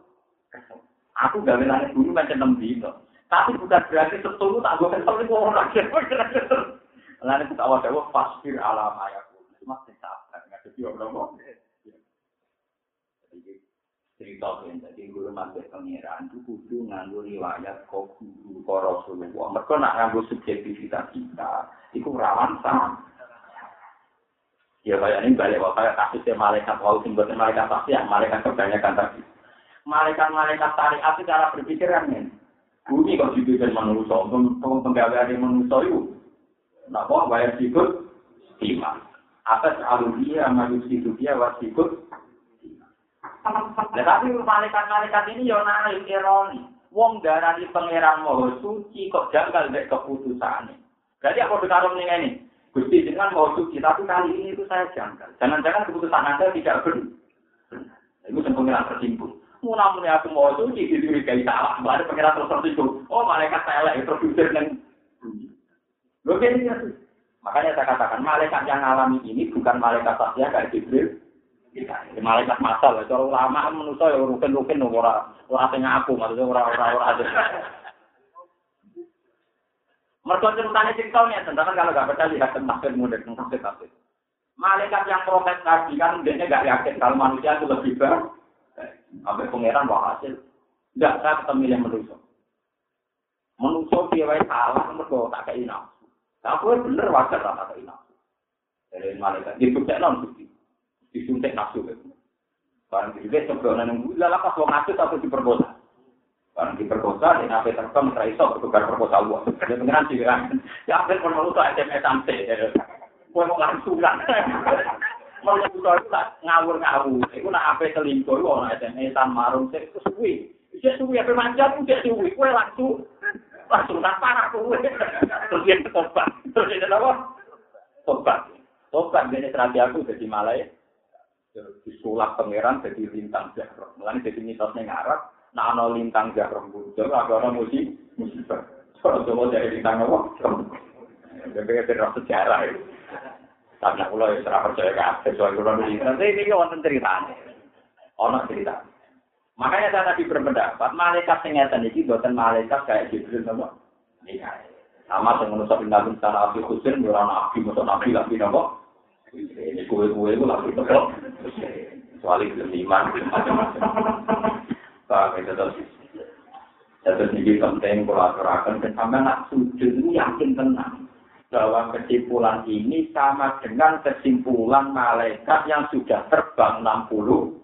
Aku gawe langit bumi pancen enam dino. Tapi bukan berarti setuju tak gue kesel itu orang Lalu kita awal dewa pasir alam ayatku. Cuma kita nggak jadi orang cerita kan jadi guru masuk pangeran itu kudu nganggo riwayat kok guru Rasulullah. Mereka nak nganggo subjektivitas kita itu rawan sama. Ya kayak ini balik kayak kasusnya malaikat wau sing malaikat pasti ya malaikat kebanyakan tadi. Malaikat-malaikat syariat itu cara berpikir kan bumi kok dibikin manusia untuk penggawaan manusia itu. Nah kok bayar sikut iman. Atas aludia manusia dia wasikut Nah, tapi malaikat-malaikat ini yo naik ironi. Wong darani pangeran mau suci kok janggal mek keputusane. Jadi aku berkarung ning ini. Gusti dengan mau suci tapi kali ini itu saya janggal. Jangan-jangan keputusan Anda tidak benar. Itu yang pengiran tersimpul. Mau namun aku mau suci dicurigai salah. Baru pengiran terus tersimpul. Oh malaikat itu produser dan Loh ini Makanya saya katakan malaikat yang alami ini bukan malaikat saja kayak Jibril, malaikat masal ya cara ulama manusa ya rukin-rukin ora ora sing aku maksudnya ora ora Mereka ceritanya cerita nih, tentang kalau nggak percaya lihat tentang mudah tentang tafsir. Malaikat yang protes tadi kan dia nggak yakin kalau manusia itu lebih baik. Sampai pangeran bawa hasil. Tidak saya ketemu yang manusia. Manusia dia salah, mereka tak kayak nafsu. Tapi bener wajar tak kayak nafsu. Dari malaikat, itu tidak nafsu. Disuntik nafsu itu. Barang juga sebelum nang gula lah pas wong nafsu atau diperkosa. Barang diperkosa, dia nabi terbang teraiso bertukar perkosa Allah. Dia pengiran sih kan. Ya akhir pun mau tuh SMS sampai. Kue mau langsung kan. Mau itu tak ngawur-ngawur. Itu nak apa selingkuh, itu orang SMS marung, itu suwi. Bisa suwi, apa manjat, itu suwi. Kue langsung, langsung tak parah kue. Terus dia tobat. Terus dia apa? Tobat. Tobat, dia terakhir aku jadi malaya. Disulap pangeran jadi lintang jahro. Mulanya jadi mitosnya ngarap, nah ana lintang jahro muncul, ada orang musi, musibah. Semua dari lintang apa? Jadi kita sejarah itu. Tapi aku lah serah percaya ke soal kurang lebih. Nanti ini wonten ceritanya. Ono cerita. Makanya saya tadi berpendapat, malaikat yang ngeten ini buatan malaikat kayak Jibril nama. Iya. Sama dengan manusia pindah secara api khusus, orang nabi, maksud nabi lagi nama. Kue-kue itu lagi tepuk. Soalnya belum iman, macam-macam. Pak, itu terus. Terus ini penting kalau aturakan, dan sampai nak sujud yakin tenang. Bahwa kesimpulan ini sama dengan kesimpulan malaikat yang sudah terbang 60.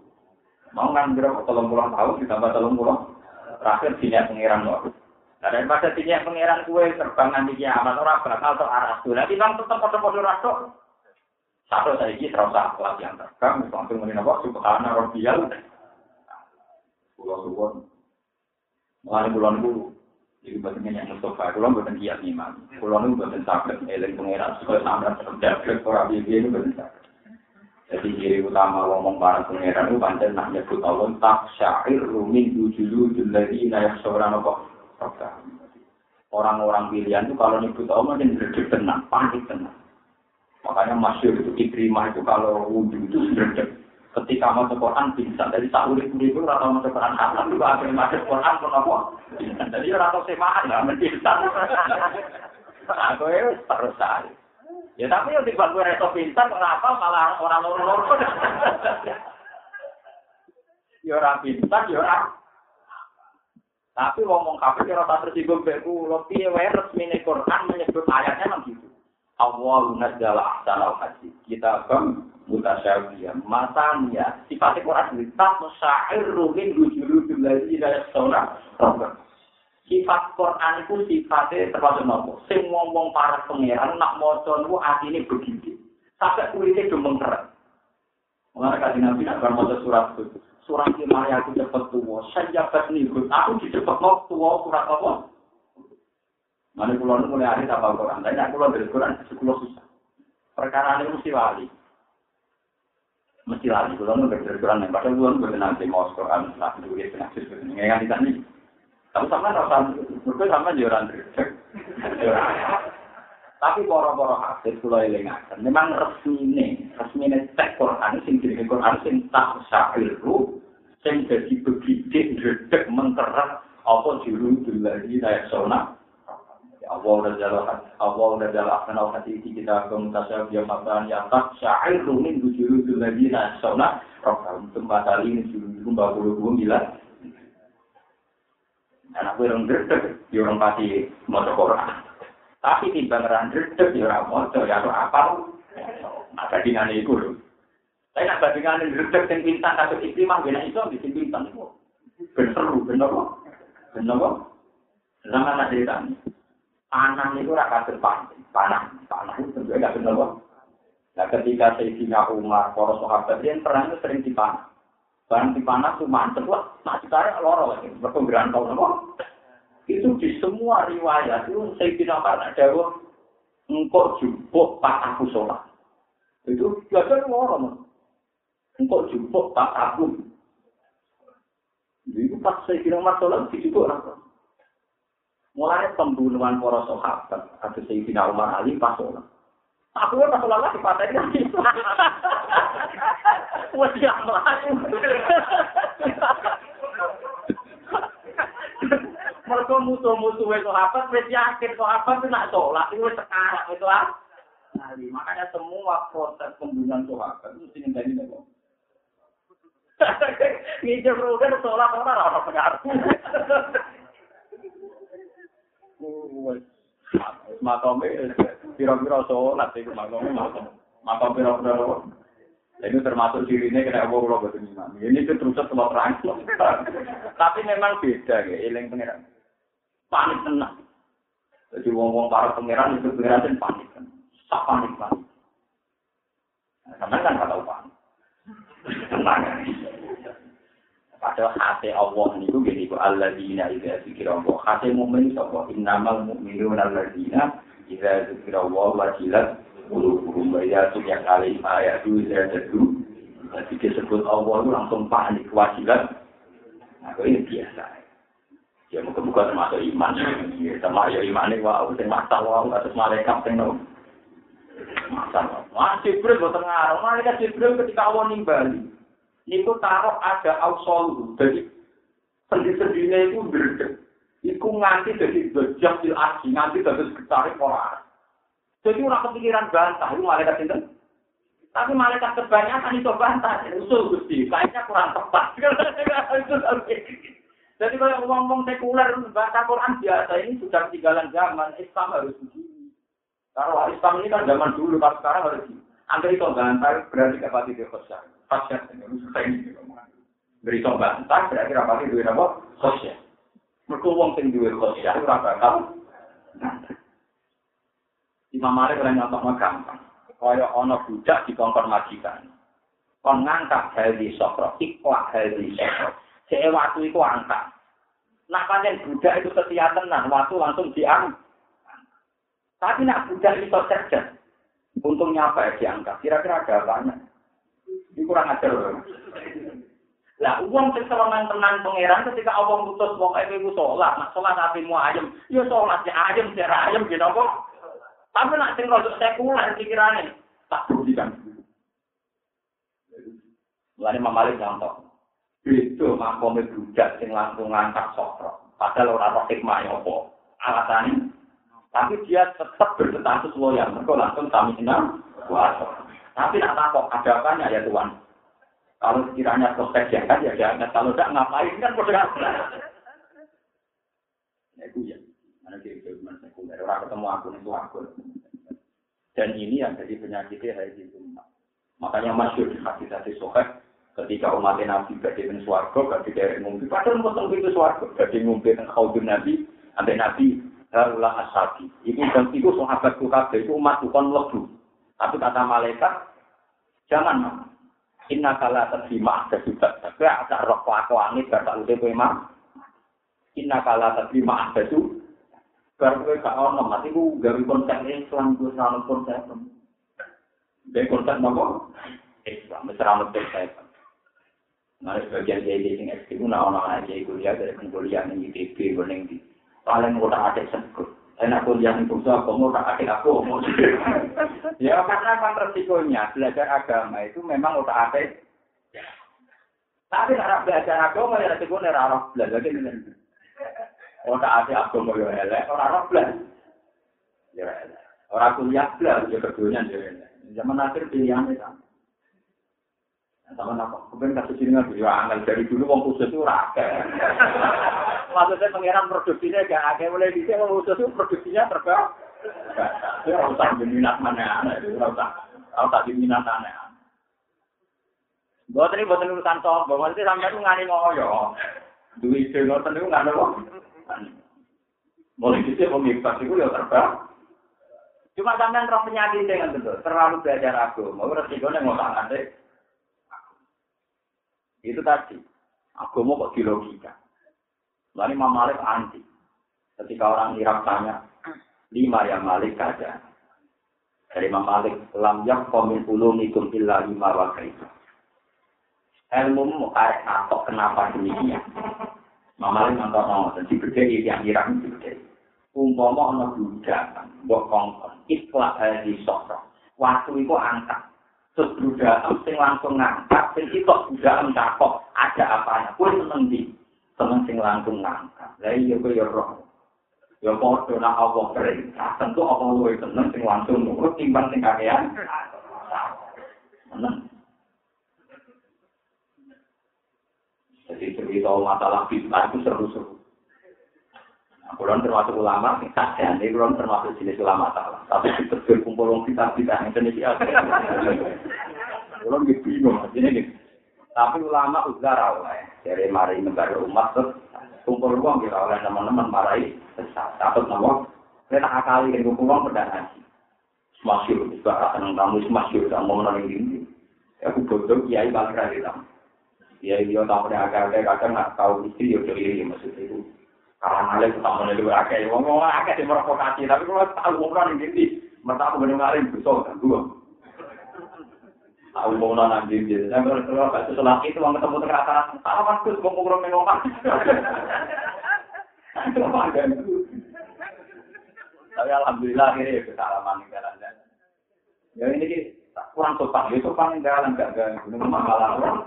Mau kan? Tolong pulang tahun, ditambah tolong pulang. Terakhir sini pengiran loh. Nah, daripada sini pengiran kue terbang nanti kiamat, orang bakal terarah. Nanti bang tetap pada-pada rasuk. Satu saya ini terasa kelas yang terekam, langsung mengenai apa? Subhana Rabbiyal. Pulau Suwon. Mengalami bulan bulu. Jadi bahasanya yang Mustafa, pulau buatan kiat iman. Pulau itu buatan sakit, eling pengeran, supaya sampai terjadi orang itu buatan. Jadi ciri utama ngomong para pengeran itu pancen nak nyebut Allah tak syair rumin dujulu juladi nayak seorang apa? Orang-orang pilihan itu kalau nyebut Allah mungkin berdek tenang, panik tenang. Makanya masyur itu diterima itu kalau wudhu itu sederhana. Ketika mau Quran bisa dari sahur itu itu rata mau Quran haram juga akhirnya masuk Quran pun apa? Jadi rata semaan lah mencinta. Aku itu terus saya. Ya tapi yang tiba gue reto pintar kenapa malah orang lor Ya orang pintar, ya orang. Tapi ngomong kafir ya rata tersinggung beku, lo piye resmi Quran menyebut ayatnya memang gitu. Allah nazzala ahsanal hadis. Kita bang mutasyabiyah. Masanya sifat Quran ini tak musya'iru min wujudul ladzi la yasawna. Sifat Quran itu sifatnya termasuk nopo. Sing ngomong para pangeran nak maca niku atine begini. Sampai kulitnya demeng keren. Mengenai kasih nabi nak maca surat itu. Surat lima aku cepet tua. Dapat nih, aku dicepet mau tua surat apa? Mana pulau mulai hari tak Quran, tapi aku pulau dari Quran, sekolah susah. Perkara ini mesti wali. Mesti lali, kalau nggak berkeran yang padahal gue nggak nanti mau Quran, nah dulu ya kena sih, nggak kan nih. Tapi sama rasa, berarti sama jualan Tapi poro-poro hasil kula elingaken, memang resmi ini, resmi ini cek Quran, sing jadi Quran sing tak syairru, sing jadi begitu redek menterak apa juru dulu lagi saya sona Allah udah jalan Allah udah jalan kenal hati kita komunitasnya dia makan yang tak syair rumin tujuh itu lagi nah tempat kali ini juru juru mbak bulu bulu bilang dan aku orang gerdek di orang pasti mau Quran tapi timbang orang gerdek di orang mau ya apa ada dengan itu loh. Saya nak bandingan gerdek yang bintang atau iklimah bina itu di bintang itu bener bener bener zaman ada cerita panah itu raka depan, panah, panah itu tentunya nggak benar kok. Nah ketika Sayyidina Umar, para sahabat yang pernah itu sering dipanah. Barang dipanah tuh mantep lah, nah kita loro lagi, berpenggeran kau nopo. Itu di semua riwayat itu Sayyidina Umar ada engkau jumbo pak aku sholat. Itu biasa loro Engkau jumbo pak aku. Itu pas Sayyidina Umar sholat, di situ orang Mulai pembunuhan para sahabat, ada Sayyidina Umar Ali pas sholat. Aku kan pas sholat lagi patah ini. Wes ya Mereka musuh-musuh itu apa? Wes yakin kok apa itu nak sholat itu sekarang itu ah. Ali makanya semua proses pembunuhan sahabat itu sini dari nego. Ngijar kan sholat orang orang pengaruh. Makome pira-pira sholat itu makome makom. Makom pira-pira. Ini termasuk cirinya kena apa kalau betul imam. Ini itu terus setelah terang. Tapi memang beda ya, iling pengiran. Panik tenang. Jadi wong-wong para pengiran itu pengiran itu panik kan. Tak panik panik. Karena kan nggak tahu panik. Tenang. Padahal hati Allah niku gini ku alladzina idza dzikra Allah. Hati mukmin sapa innamal mu'minuna alladzina idza dzikra Allah wajilat qulubuhum wa idza tuliyat alaihim ayatu zadatu. Jadi disebut Allah itu langsung panik wajilat. Nah, ini biasa. Ya muka-muka termasuk iman. Ya, sama ya iman ini wah, sing mata wah, atas malaikat sing no. Masa, wah Jibril boten ngarang, malaikat Jibril ketika Allah nimbali. Itu taruh ada ausol. Jadi sendi-sendinya itu berdek itu nganti jadi bejak di aji nganti dari sekitar orang. Jadi orang kepikiran bantah itu malaikat itu tapi malaikat kebanyakan itu bantah. Usul gusti kayaknya kurang tepat. Jadi kalau ngomong sekuler baca Quran biasa ini sudah ketinggalan zaman Islam harus begini. Kalau Islam ini kan zaman dulu kalau sekarang harus begini. Angker itu berarti kapal tidak besar ini susah ini beri bantah berarti rapati duwe apa? Khasya mereka wong sing duwe khasya ora bakal Imam Malik ora nyontokno gampang. Kaya ana budak dikongkon majikan kon ngangkat heli sokro ikhlas heli sokro. Cek waktu itu angkat. Nah pancen budak itu setia tenan waktu langsung diangkat tapi nak budak itu cerdas untungnya apa ya diangkat? Kira-kira ada apanya Ini kurang ajar. Lah uang sing tenang pangeran ketika Allah wong ae iku salat, nak salat atimu ayem, yo salat ya ayem ya ayem gitu kok. Tapi nak sing rodok sekuler pikirane, tak kan. Mulane Mamalik contoh. Itu makome budak sing langsung ngangkat sokro. Padahal ora roh hikmah ya apa. Alasane tapi dia tetap berstatus loyal. Mereka langsung kami senang. Wah, Tapi nak takut ada apanya ya Tuhan. Kalau sekiranya prospek diangkat ya diangkat. Kalau tidak ngapain kan bodoh Ya itu ya. Mana dia itu cuma sekunder. Orang ketemu aku itu aku. Dan ini yang jadi penyakitnya hari itu. Makanya masyur di hati hati sohek. Ketika umat Nabi gak di suarga, di daerah ngumpi. Padahal mau itu suarga. Di ngumpi dan khawdun Nabi. Sampai Nabi. Harulah ashabi. Itu dan itu sahabatku kabeh. Itu umat bukan lebu. Tapi kata malaikat, jangan mah. Inna kala terima juga. Tapi ada roh kelakuan ini gak udah gue mah. Inna kala terima juga. Baru gue gak ono mati gue gawe konsep Islam gue selalu konsep. Dia konsep nopo Islam, mesra saya. Nah, sebagian dia di sini ekstrim, nah orang aja kuliah dari kuliah nih ITB, bening di paling udah ada sebut. Enak kuliah tuh aku mau tak ada aku. Ya karena kan resikonya belajar agama itu memang udah ada. Tapi karena belajar agama ya resikonya rarah belajar ini. Udah ada agama ya elek, orang rarah belajar. Ya elek. Orang kuliah belajar ya ya elek. Zaman akhir pilihannya sama. sama apa? Kemudian kasus ini nggak dari dulu wong khusus itu rakyat. Maksudnya pengiran produksinya gak ada mulai di sini khusus itu produksinya terbang. Ya tak diminat mana tak harus tak diminat aneh. Buat ini buat urusan sombong, maksudnya sampai itu ngani ngoyo. Duit itu ngoten itu nggak ada Mulai di sini pemibas itu ya terbang. Cuma sampean roh penyakit dengan betul, terlalu belajar agama, resikonya ngotak nanti. Itu tadi. Agama kok dilogika. Lalu Imam Malik anti. Ketika orang Irak tanya, lima yang Malik saja. Dari Imam Malik, lam yak komin ulumikum illa lima wa kaitu. Ilmu mu karek atok kenapa demikian. Imam Malik nonton nonton, dibedai yang Irak dibedai. Umpama ana budak, mbok kongkon, ikhlas di sosok. Waktu itu angkat, terus sing langsung ngangkat sing sitok budak takok ada apanya kuwi seneng seneng sing langsung ngangkat lah iya kuwi ya roh. Ya padha nak apa perintah. Tentu apa luwe seneng sing langsung nurut timbang sing kakean. Seneng. Jadi cerita masalah fitnah itu seru-seru. Kulon termasuk ulama, dan ini kulon termasuk jenis ulama salah. Tapi kita berkumpul orang kita tidak yang Indonesia. Kulon gitu bingung, ini gitu. Tapi ulama uzar oleh dari mari negara umat terus kumpul uang kita oleh teman-teman marai sesat satu nama kita akali yang kumpul uang pedang haji semasyur juga akan kamu semasyur kamu menang ini aku bodoh kiai balik lagi lah kiai dia tahu dia agak agak kadang nggak tahu istri dia jadi ini maksud itu. Karena ada tamu dari agak yang ngomong agak di provokasi tapi kalau tahu orang ini mertaku mendengarin besok dan gua aku mau nang ambil dia. Nang terus kok itu itu mau ketemu tengah. Tak apa kok mau ngobrol ngomong. Tapi alhamdulillah akhirnya ya kita jalan dan ya ini sih kurang sopan itu sopan di jalan gak gak gunung mangkalan.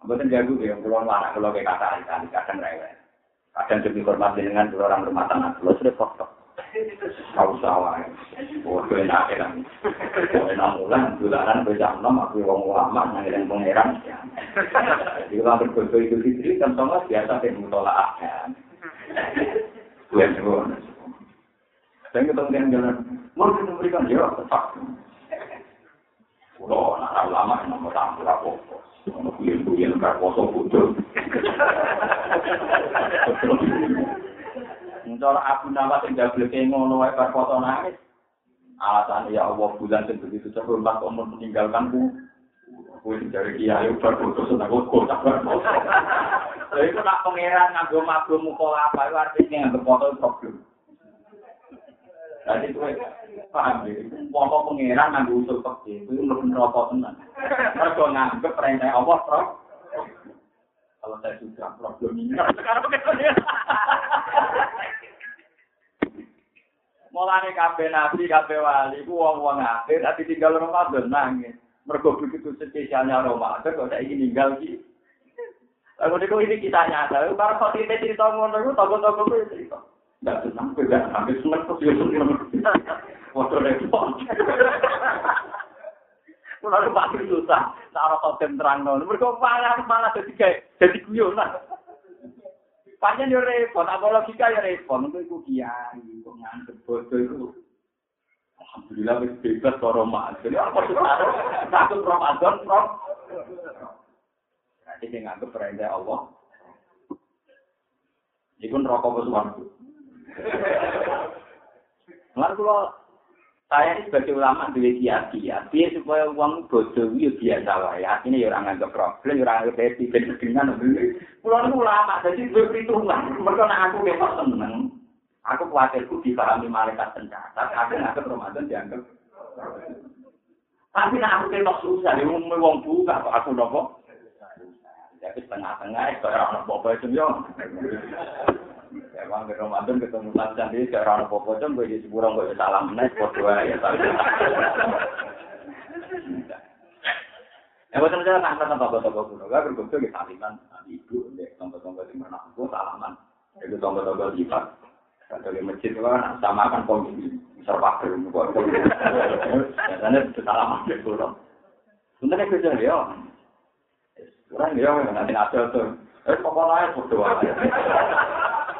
Bukan jago ya, kurang mana kalau kayak kata ikan kadang rewel. Kadang demi hormat dengan orang rumah tangga, lo sudah kok Kau salah ya. Wah, gue enak enak. Gue enak ulang, dolaran gue jam 6, aku wong ulama, nangir yang pengeran. Jadi kalau aku itu sendiri, kan sama biasa yang mutolak akan. Gue yang cuman. Saya ketemu dengan jalan, mau kita memberikan dia tetap. Udah, anak ulama yang nomor tamu, aku. Kalau kuyen-kuyen, aku kosong, Mencara aku nama sing jableke ngono wae bar foto nangis. Alasan ya Allah bulan sing begitu terhormat umur meninggalkanku. Kuwi dari kiai bar foto seneng kok tak bar foto. Lha iku nak pangeran nganggo mabuk muka apa itu artinya nganggo foto problem. Jadi gue paham ya, wong pengiran nganggo usul pekih, itu mlebu neraka tenan. Mergo nganggep perintah Allah, Prof. Kalau saya sudah problem ini, sekarang begitu Mulane kabeh nabi, kabeh wali, ku wong-wong akhir, tapi tinggal Ramadan nangis. Mergo begitu spesialnya Ramadan, kok saya ingin tinggal di Lalu ini kita nyata, kalau kok cerita ngono, toko-toko itu cerita. Nggak senang, nggak sampai senang, terus ya senang. Waktu repot. Mulai pasti susah. Tak ada kau terangno. Mergo Mereka malah dadi kayak dadi guyonan. Panjang dia repot. Apa logika ya repot? Mungkin iku kiai, aku ngantuk bodoh itu. Alhamdulillah wis bebas karo Ramadan. Apa sih karo? Satu Ramadan, Bro. Berarti dia nganggep perintah Allah. Iku neraka ke suwarga. Lan kula saya sebagai ulama duwe ya, biar supaya uang bodoh itu biasa ya. Ini ya orang nganggap problem, ya orang nganggap happy, dan dengan Pulau itu ulama, jadi gue perhitungan. Mereka nak aku memang seneng. Aku khawatirku dipahami malaikat pencatat. Aku nganggap Ramadan dianggap. Tapi nak aku ketok susah, mau wong buka kok aku nopo. Jadi setengah-tengah, itu orang apa-apa itu ya. Emang ke Ramadan ketemu Tansan di ke orang apa-apa itu, gue di seburang gue salam naik, berdua ya. Ya, buat teman-teman, kan kan toko-toko kuno, gak berkumpul di saliman, nanti ibu, deh, toko-toko di mana aku salaman, itu toko-toko di pak, atau di masjid kan sama kan komisi, serba buat biasanya itu salaman di kuno. Sebenarnya kerja dia, orang dia nanti ada tuh, eh pokoknya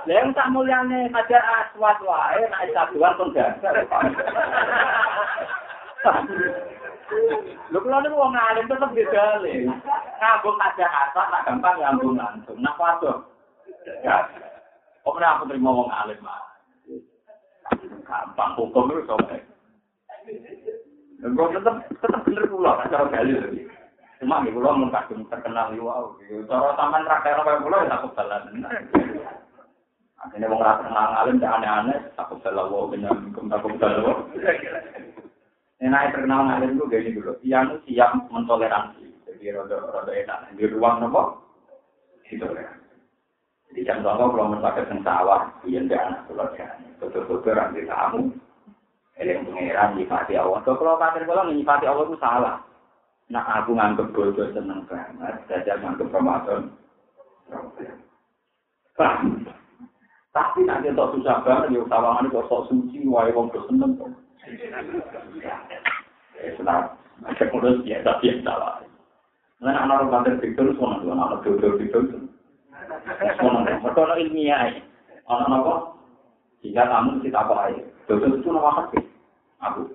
berdoa. Yang tak muliane hajar aswat wae, nak isaduan pun dasar. Lho kula niku wong alim tetep digale. Ngambung aja asal nak gampang ngambung langsung. Nak waduh. Ya. Kok ora aku terima wong alim mah. Gampang hukum itu sampe. Lho tetep tetep bener kula cara dalil. Cuma nih kula mun kadung terkenal yo wow. Cara sampean traktir kaya kula takut jalan. Akhirnya wong ora kenal alim aneh-aneh takut jalan wow benar takut jalan. Enak terkenal ngalir itu gini dulu. Yang siap mentoleransi. Jadi rada-rada enak. Di ruang nopo. Itu ya. Jadi jam contoh kalau menpakai yang sawah, iya ndak anak keluarga. Betul-betul nanti kamu. Ini yang pengeran Allah. Kalau kafir kalau nyifati Allah itu salah. Nah aku nganggep bodoh seneng banget. Saya nganggep Ramadan. Tapi nanti untuk susah banget, ya sawangan itu sok suci, wae wong seneng. Senang, ada kurus ya, tapi yang salah. Nah, anak orang kantor Victor, semua anak anak Victor Victor. Semua anak, mereka anak ilmiah. Anak apa? Jika kamu kita apa aja? Dokter itu nama hak Aku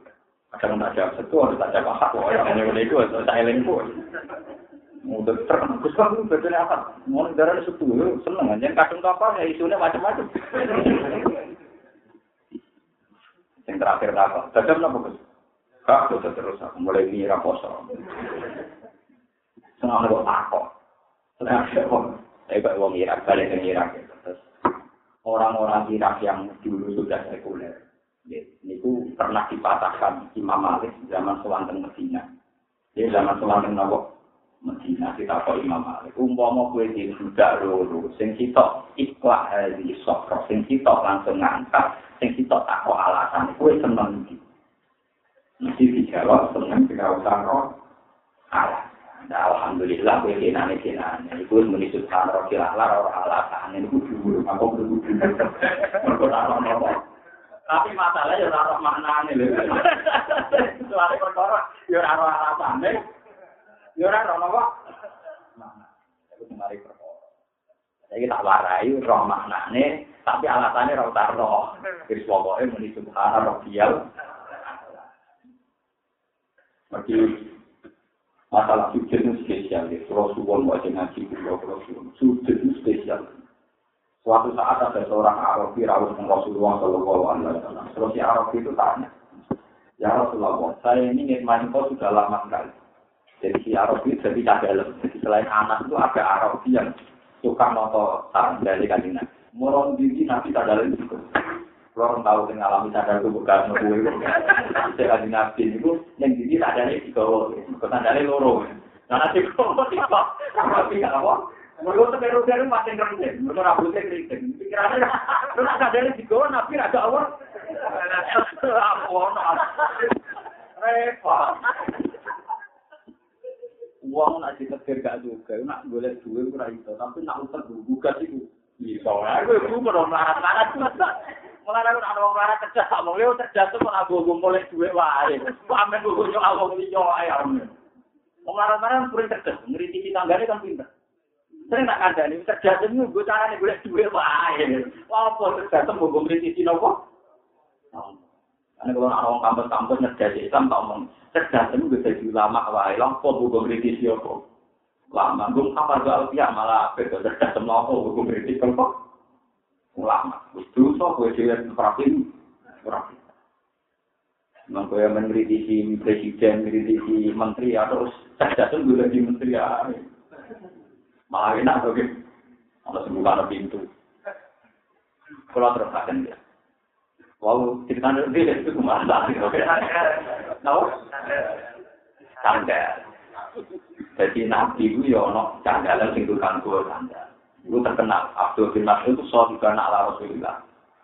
ada yang tak jawab satu, ada tak jawab hak. Yang hanya itu, saya lengku. Mau dokter, Gus kamu betulnya apa? Mau darah setu, seneng aja. Kadang apa ya isunya macam-macam. Yang terakhir apa? Dadam apa Gus? Kak, sudah terus aku mulai ini raposo. Senang kok takut. Senang kok. Saya kok wong Irak balik ke Irak. Terus orang-orang Irak yang dulu sudah sekuler. Niku pernah dipatahkan Imam Malik zaman Sewanteng Medina. Di zaman Sewanteng Nabi Medina kita kok Imam Malik. Umpama kue di sudah loro, sing kita ikhlas hari sokro, sing kita langsung ngangkat, sing kita tak kok alasan kue seneng iki. Mesti dijawab seneng tidak usah roh alas. Nah, alhamdulillah kue kenane kenane. Iku muni subhanallah kilah ora alasan ini kudu aku kudu. Mergo Tapi masalahnya ya ora maknane lho. Soale perkara ya ora alasane. Ya ora ono apa? Makna. Iku kemari perkara. Saiki tak warai roh maknane, tapi alasannya ora utar roh. Wis pokoke muni subhana rabbiyal. Bagi masalah sujud itu spesial ya. Kalau suwon wajah ngaji kulo kalau suwon. Sujud itu spesial. Suatu saat ada seorang Arabi rawat dengan Rasulullah Shallallahu Alaihi Wasallam. Terus si Arabi itu tanya, Ya Rasulullah, saya ini nikmati kau sudah lama sekali. Jadi si Arabi jadi dalam. Jadi selain anak itu ada Arabi yang suka moto saran dari kajian. Murong diri nanti dalam itu. Kalau orang tahu yang alami sadar itu bukan nunggu itu. Saya nabi itu yang diri sadarnya di bawah. Sadarnya loro. Nah nanti kalau tidak, tapi apa? Mereka seperu-seru makin rendah. Mereka rambutnya keriting. Pikirannya, nak sadari di bawah, nabi ada awal. Apa, Repot. uang nak ditetir gak juga, nak boleh duit kurang iso, tapi nak utar dulu juga sih bu. Aku ibu merong larat larat masa, aku nak wong larat kerja, mau lihat kerja tuh mau aku gue boleh duit lah, pamer gue gue nyawa gue nyawa ya, mau larat larat kurang kerja, ngeri tiki tanggane kan pinter. Sering nak ada nih, kerja tuh nih gue cara nih boleh duit lah, walaupun kerja tuh mau gue ngeri tiki nopo. Karena kalau orang kampus-kampus ngerjai si Islam, tak ngomong, cerdas ini bisa jadi ulama, wahai langkau, buku kritis, ya kok. Lama, gue apa ke Alpiyah, malah betul, cerdas sama aku, buku kritis, ya kok. Lama, gue dusuk, gue jelas, ngerapin, ngerapin. Memang gue mengkritisi presiden, mengkritisi menteri, ya terus, cerdas itu gue lagi menteri, ya. Malah enak, oke. Kalau semua ada pintu. Kalau terus akan dia. Wow, cerita dia itu ke mana? Tahu? sandal. Jadi nabi itu ya ono sandalan sing tukang gua sandal. Itu terkenal. Abdul bin Mas'ud itu soal juga anak ala Rasulullah.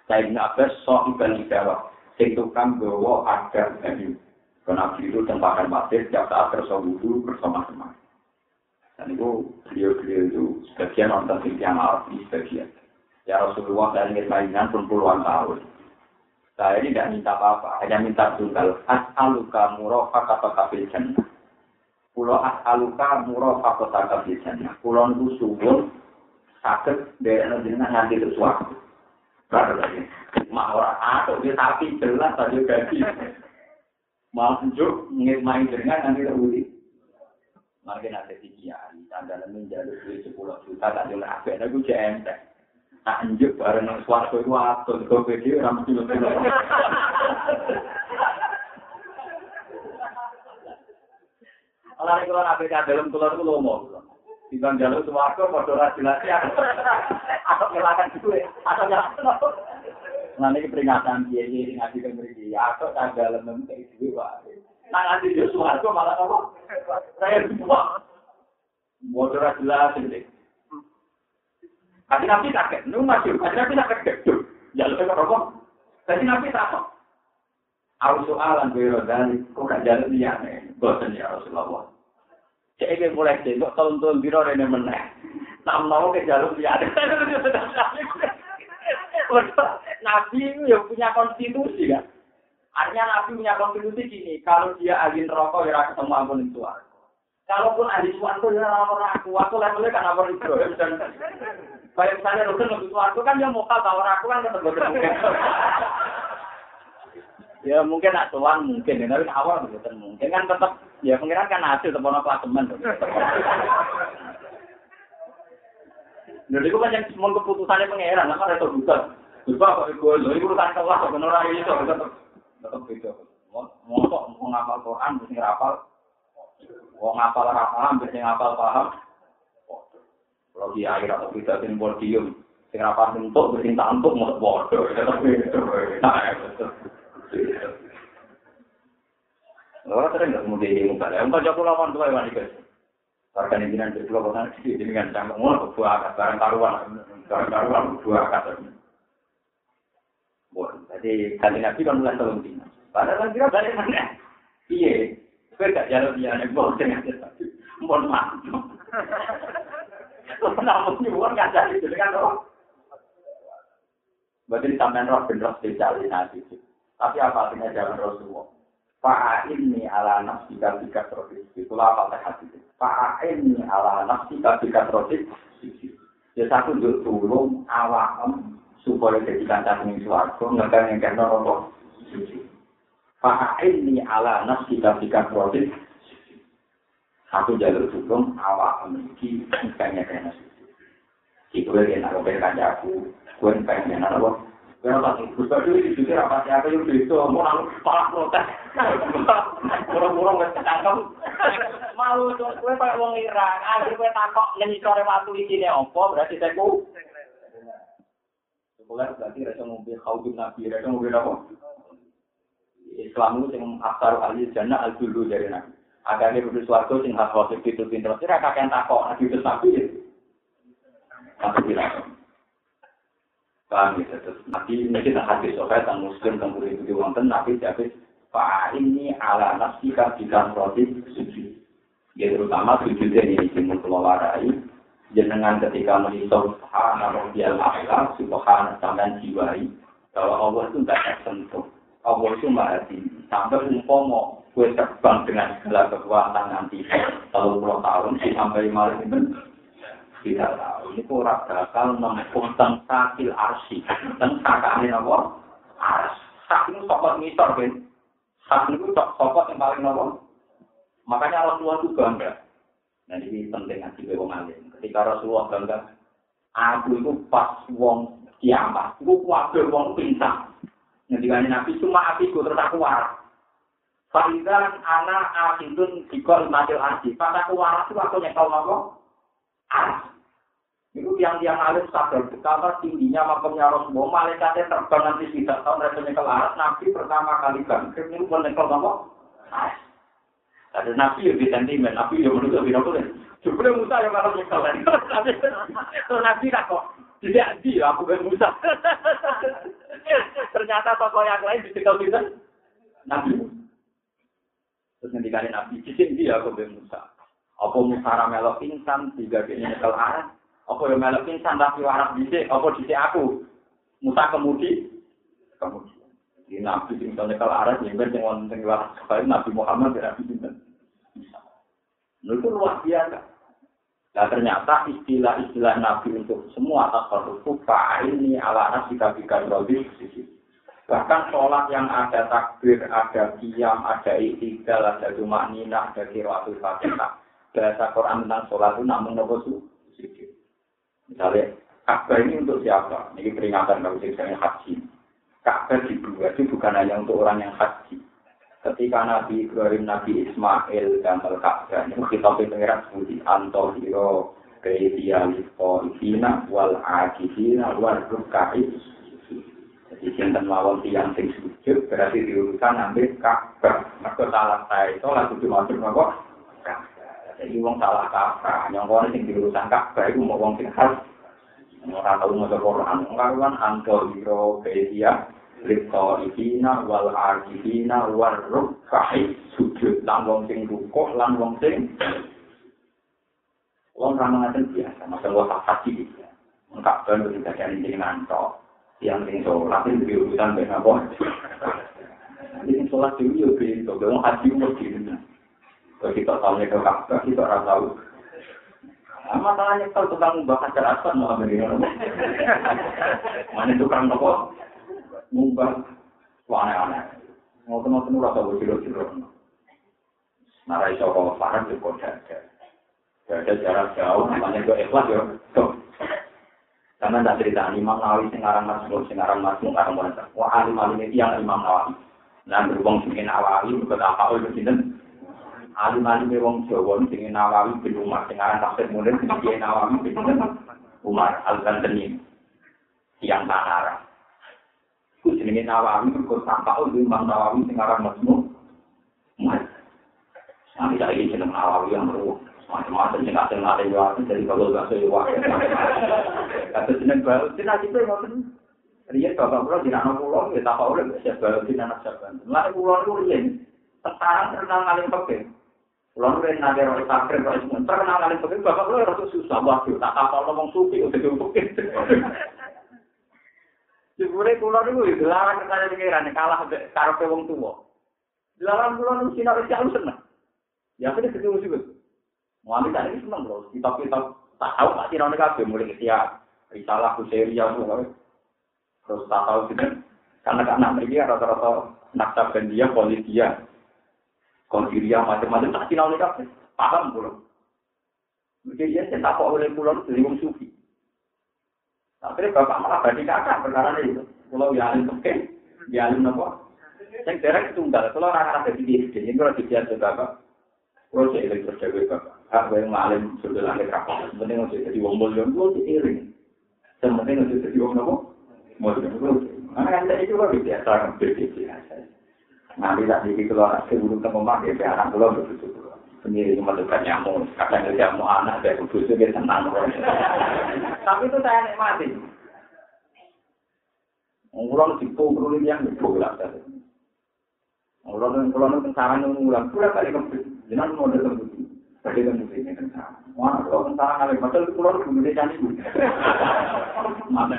Saya ini Abbas soal juga jawab. Sing tukang bawa agar nabi. Karena nabi itu tempakan masjid, tiap saat bersama bersama-sama. Dan itu beliau-beliau itu sebagian nonton sing tiang di sebagian. Ya Rasulullah saya ingin mainan pun puluhan tahun. Saya ini tidak minta apa-apa, hanya minta tunggal. As'aluka murafak atau kafir jannah. Pulau as'aluka murafak atau kafir jannah. Itu subur, sakit, dari jenengan nanti sesuatu. Baru lagi. Mak orang atau dia tapi jelas tadi gaji. Mau tunjuk, main dengan nanti terbudi. Mungkin ada di kiai, tanda menjalur duit sepuluh juta, tak jelas apa, itu JMT. Tak anjuk bareng nang swarga iku atur, kok iki ora mesti mesti. Ala nek ora ape dalam kula niku lomo. Dibang jalur swarga padha ora jelas ya. Atau ngelakan duwe, atau nyelakan. Nah ini peringatan dia ini ngaji ke mereka. Atau tanggal enam ke itu wae. Nah nanti dia suarga malah apa? Saya semua. Bodoh jelas ini. Tapi nabi kaget, nu masih, tapi nabi tak kaget, ya lu kata apa? Tapi nabi tak apa? Aku soalan gue dari, kok gak jalan dia nih? Bosan ya Rasulullah. Cek gue mulai tengok tahun-tahun biro ini meneh. Tak mau ke jalur dia. Nabi itu yang punya konstitusi kan. Artinya Nabi punya konstitusi gini, kalau dia ahli rokok ya ketemu ampun itu. Kalaupun ahli suatu ya orang aku, aku levelnya kan apa itu. Kayak misalnya Rukun lebih suatu kan dia mau tahu aku kan tetap mungkin. ya mungkin nak tuan mungkin, tapi awal betul mungkin kan tetap ya pengiran kan hasil teman klasemen. Jadi itu kan yang semua keputusannya pengiran, apa itu bukan. Lupa kok itu, itu urusan kelas, benar itu tetap tetap beda. Mau mau ngapal Quran, mesti ngapal. Mau ngapal rafal, mesti ngapal paham. Kalau di akhir atau kita sing podium, sing rapat untuk bercinta untuk mau bodoh. Orang sering nggak kemudian ini muka. Yang kau jago lawan tuh yang guys. Warga negara di pulau kota di dengan canggung mau buah akar barang karuan, barang karuan buah akar. Bon, jadi kali nabi kan mulai tahun ini. Padahal kan kira balik mana? Iya, kita gak jalan dia nih, bon dengan Mohon maaf. Namun nyuwun nggak jadi itu kan roh. Berarti sampean roh bener spesialisasi. Tapi apa artinya jalan Rasulullah? Pak ini ala nafsi kabika terus itulah apa hati ini ala nafsi kabika terus Ya satu untuk tulung awam supaya jadi kancah ini suarga nggak yang kena rokok. Pak Fa'ail ala nafsi kita sikap protein. Satu jalur hukum awak memiliki ikannya kena suci. Itu yang narobel kan jaku. Gue yang pengen yang narobel. Gue yang pasti. Gue itu disuci apa siapa yang itu. Mau nang palak protes. Murung-murung gue ketangkem. Malu ah, tuh. Gue pake uang ngirang. Akhirnya gue takok. Nyanyi sore watu di sini. Apa berarti saya ku. Berarti rasa ngombe Kau di nabi. Rasa mobil apa? Islam itu yang aktar ahli jannah al dulu dari nabi. Agane kudu swarga sing hak khosik itu pinter. Ora kakek takok nabi itu nabi. Aku bilang. Paham ya, terus nabi ini kita hadis sokai tentang muslim tentang buri itu wonten nabi jadi Pak ini ala nafsi kabikan roti suci. Ya terutama sujudnya ini timur keluarai. Jenengan ketika menisau subhana rabbiyal a'la subhana sampean jiwai bahwa Allah itu tidak tersentuh. Allah itu maha tinggi. Sampai umpama kue terbang dengan segala kekuatan nanti kalau puluh tahun sih sampai malam itu tidak tahu. Ini kurang bakal menempuh sakil arsi. Tentang ini apa? Ars sak ini sokot ngisor kan itu sokot yang paling apa? Makanya Rasulullah itu bangga. Nah ini penting ngaji ke wong ketika Rasulullah bangga aku itu pas wong kiamat aku kuatir wong pintar Nanti Nabi cuma apiku terus aku waras anak asidun dikol matil arsi. Pas aku waras itu aku nyekel nopo. Ars. Itu yang alim sadar betapa tingginya makamnya Rasulullah. Malaikatnya terbang nanti tidak tahu mereka nyekel aras. Nabi pertama kali bangkit ini pun nyekel nopo. Ars. Ada nabi yang di sentimen, nabi yang menurut lebih nopo Jumlah Musa yang kalau nyekal Tapi nabi kok tidak di aku ben Musa. Ternyata tokoh yang lain dicekel kita. Nabi. Terus ngendikane nabi, "Cici dia aku ben Musa." Apa Musa ra melok pingsan tiga kene nyekel arah? Apa yang melok pingsan tapi warak dhisik, apa dhisik aku? Musa kemudi kemudi. Di nabi sing nyekel arah nyimpen sing wonten warak Nabi Muhammad Nabi sinten. Itu luar biasa. Nah ternyata istilah-istilah Nabi untuk semua tasawuf itu ini ala nasi kabikan robi Bahkan sholat yang ada takbir, ada kiam, ada ikhtigal, ada cuma nina, ada kiratul fatihah. Bahasa Quran tentang sholat itu namun nopo. Misalnya, Ka'bah ini untuk siapa? Ini peringatan kalau misalnya haji. Ka'bah dibuat itu bukan hanya untuk orang yang haji. Ketika Nabi Ibrahim, Nabi Ismail dan Al-Ka'bah itu kita pengiran seperti Antohiro, Kaidia, Lipo, Ibina, Wal Akifina, Wal Rukai. Jadi sinten mawon tiang sing sujud berarti diurusan ambil Ka'bah. Maka salah saya itu lagu dimaksud nopo Jadi wong salah Ka'bah, yang kono sing diurusan Ka'bah itu mau wong sing harus ora tau maca Quran. Ngaruan Antohiro, Kaidia, Rito liqa'ina wal aqina war rukai sujud lan wong sing rukuk lan wong sing wong ramadan biasa. Masalah wa hakiki engkak ben dikajari ning nanto yang ning salat ning urutan ben apa? Ini salat ini yo ben to ben haji umur kene kalau kita tahu ke kakak kita orang tahu. Masalahnya kalau tukang bakar asan mau ambil mana tukang kok ngubah aneh-aneh. Ngoten-ngoten ora tau jero-jero. Nara iso kok parang yo dada. Dada jarak jauh namanya itu ikhlas yo. Karena tak cerita Imam Nawawi sing aran Masmur, sing aran Masmur aran Muhammad. Wah alim alim ini yang Imam Nawawi. Nah berhubung sing Nawawi berkata apa itu sinten? Alim alim wong Jawa sing Nawawi bin Umar sing aran Tafsir Munir sing Nawawi bin Umar Al-Gantani. Yang tanara. Ku jenenge Nawawi mergo tampak udah Imam Nawawi sing aran Masmu. Mas. Sampai lagi jeneng Nawawi yang meru. Macam-macam sing kadang ada yo dari kalau gak sewa. Kata jeneng baru jeneng iki ngoten. Riyen bapak kula jeneng kula ya tak ora bisa baru jeneng anak saban. Lah kula niku riyen sekarang terkenal ngalim peke. Kula yen nate ro sakre kok terkenal ngalim peke bapak kula ora susah waduh tak apa ngomong suki udah diumpuk. Jebule kula niku yo dilarang kaya pengiran kalah karepe wong tuwa. Dilarang kula niku sinau wis alus seneng. Ya kene ketemu Gus. Muami tadi seneng lho, kita kita tak tahu pasti nang kabeh mulai ketia risalah kuseria semua. Terus tak tahu sih karena karena mereka rata-rata nakta dia politia konsiria macam-macam tak sinau kabeh. Paham belum? Mungkin dia tak oleh pulau dari wong sufi. Tapi bapak malah bagi kakak perkara itu. Kalau dia alim kepen, dia apa? Yang derek tunggal. Kalau rasa rasa di diri sendiri, kalau di diri bapak, kalau saya ilmu kerja gue bapak, aku yang alim sudah lahir kapal. Sebenarnya nggak jadi wong bolong, gue di iring. Sebenarnya nggak jadi wong apa? Bolong gue. Mana yang tadi juga bisa sekarang berbeda. Nanti tak dikit keluar, saya belum temukan ya, saya akan keluar. sendiri menemukan nyamuk. Kadang dia mau anak dia kudu sendiri tenang. Tapi itu saya nikmati. Ngurang tipu perlu yang bergerak tadi. Ngurang dan kalau nanti sarang yang ngulang pula tadi kempis. Jangan mau datang bukti. Tadi kan bukti ini kan. Wah, kalau sarang kali macam itu kalau belum cari bukti. Mana?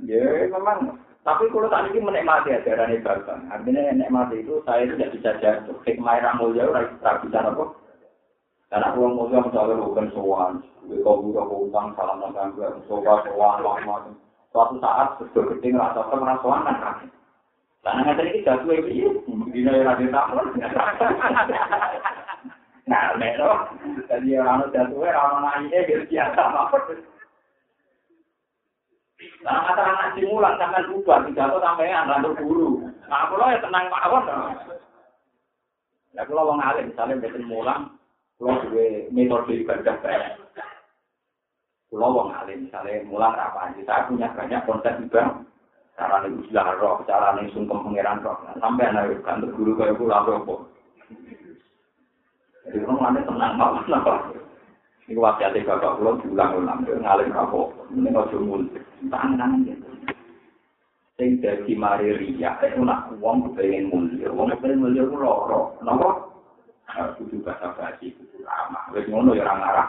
Ya, memang. Tapi kalau tadi ini menikmati ajaran ibadah, artinya menikmati itu saya tidak bisa jatuh. Hikmah yang mulia, tidak bisa apa. Karena uang mulia misalnya bukan sowan, kau buka utang, salam makan, sowan, sowan, lama, Suatu saat sudah gede ngerasa merasa sowan kan Karena tadi kita jatuh ini, di daerah di tamu. Nah, mero, jadi orang jatuh, orang nanya, biasa apa. Nah, kata anak simulan sampai bubar, tidak tahu sampai rantur dulu. Nah, kalau ya tenang mawon. Ya, kalau orang alim, misalnya betul mulang, kalau gue metode ibadah banyak. Kalau orang alim, misalnya mulang apa aja, saya punya banyak konsep ibadah. Cara nih usilah roh, cara nih sungkem pangeran roh. Sampai anak kantor guru kayak pulang apa. Jadi orang mana tenang malah kenapa? Ini wasiat bapak pulau diulang-ulang, ngalir kapok. Ini ojo mulut, tangan gitu. Sing dadi mari riya, itu nak uang kepengen mulia, uang kepengen mulia itu loro, kenapa? Kudu bahasa basi, kudu ramah. Wes ngono ya orang arah.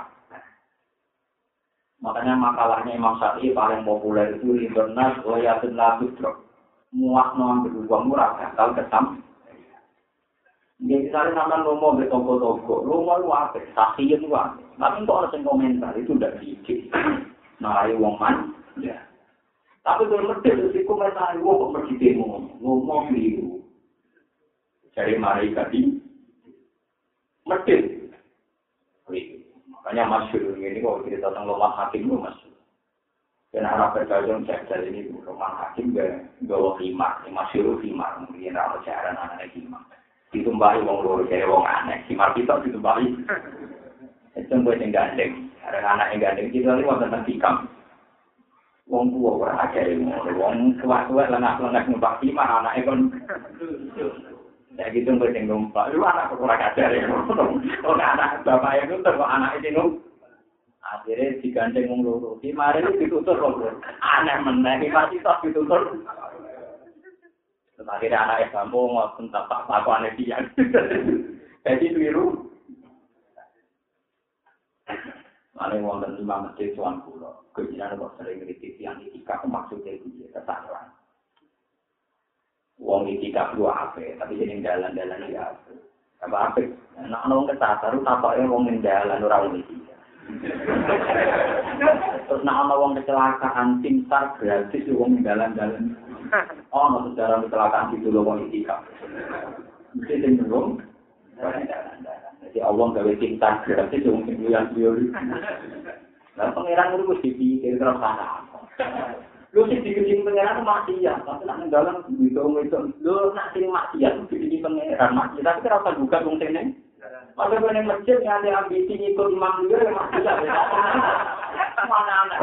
Makanya makalahnya Imam Syafi'i paling populer itu Libernas Wayatun Labudrok. Muak noang berdua murah, gagal kesam. Ya misalnya sampai ngomong di toko-toko, rumah lu apa? Saksiin lu apa? Tapi kok ada komentar, itu udah dikit. Nah, ayo wong man, ya. Tapi kalau medit, itu komentar, wong kok pergi demo, ngomong keliru. Jadi mari tadi, medit. Makanya masyur ini kok cerita tentang lemah hakim itu masyur. Dan arah berkajang cek dari ini, lemah hakim gak gawa himar, masyur himar, mungkin ada cara anak-anak himar. ditumbahi wong loro kaya wong aneh si martito ditumbahi itu buat yang gandeng karena anak yang gandeng itu lalu mau tentang tikam Wong tua ora ajar ilmu, wong tua tua lengah lengah numpak lima anak ekon. Ya gitu mbak yang numpak, lu anak kurang ajar ilmu. Oh anak bapak yang itu kok anak itu num. Akhirnya digandeng wong loro, lima hari ditutur wong Aneh meneng, pasti tak ditutur. Terakhir anak ekon mau ngotong tak tak tak aneh dia. Jadi biru. Mana wonten lima masjid tuan pulau. Kejinan kok sering kritik yang itika maksudnya itu ya kesalahan. Wong itika dua apa? Tapi jadi jalan-jalan dia apa? Apa apa? Nak nong kesasar, tapaknya wong jalan orang itika. Terus nak ana wong kecelakaan tim sar gratis wong jalan-jalan. Oh, no sejarah kecelakaan itu loh wong itika. Mesti cenderung Jadi Allah gawe tim sar gratis wong sing yang teori. Lah pangeran itu mesti dipikir terus sana. Lu sih dikecil pangeran maksiat, tapi nak dalam itu itu lu nak sing maksiat dikecil pangeran maksiat, tapi rasa juga wong sing Pada gue yang masjid yang ada ambisi ikut imam dia yang masih ada. Mana anak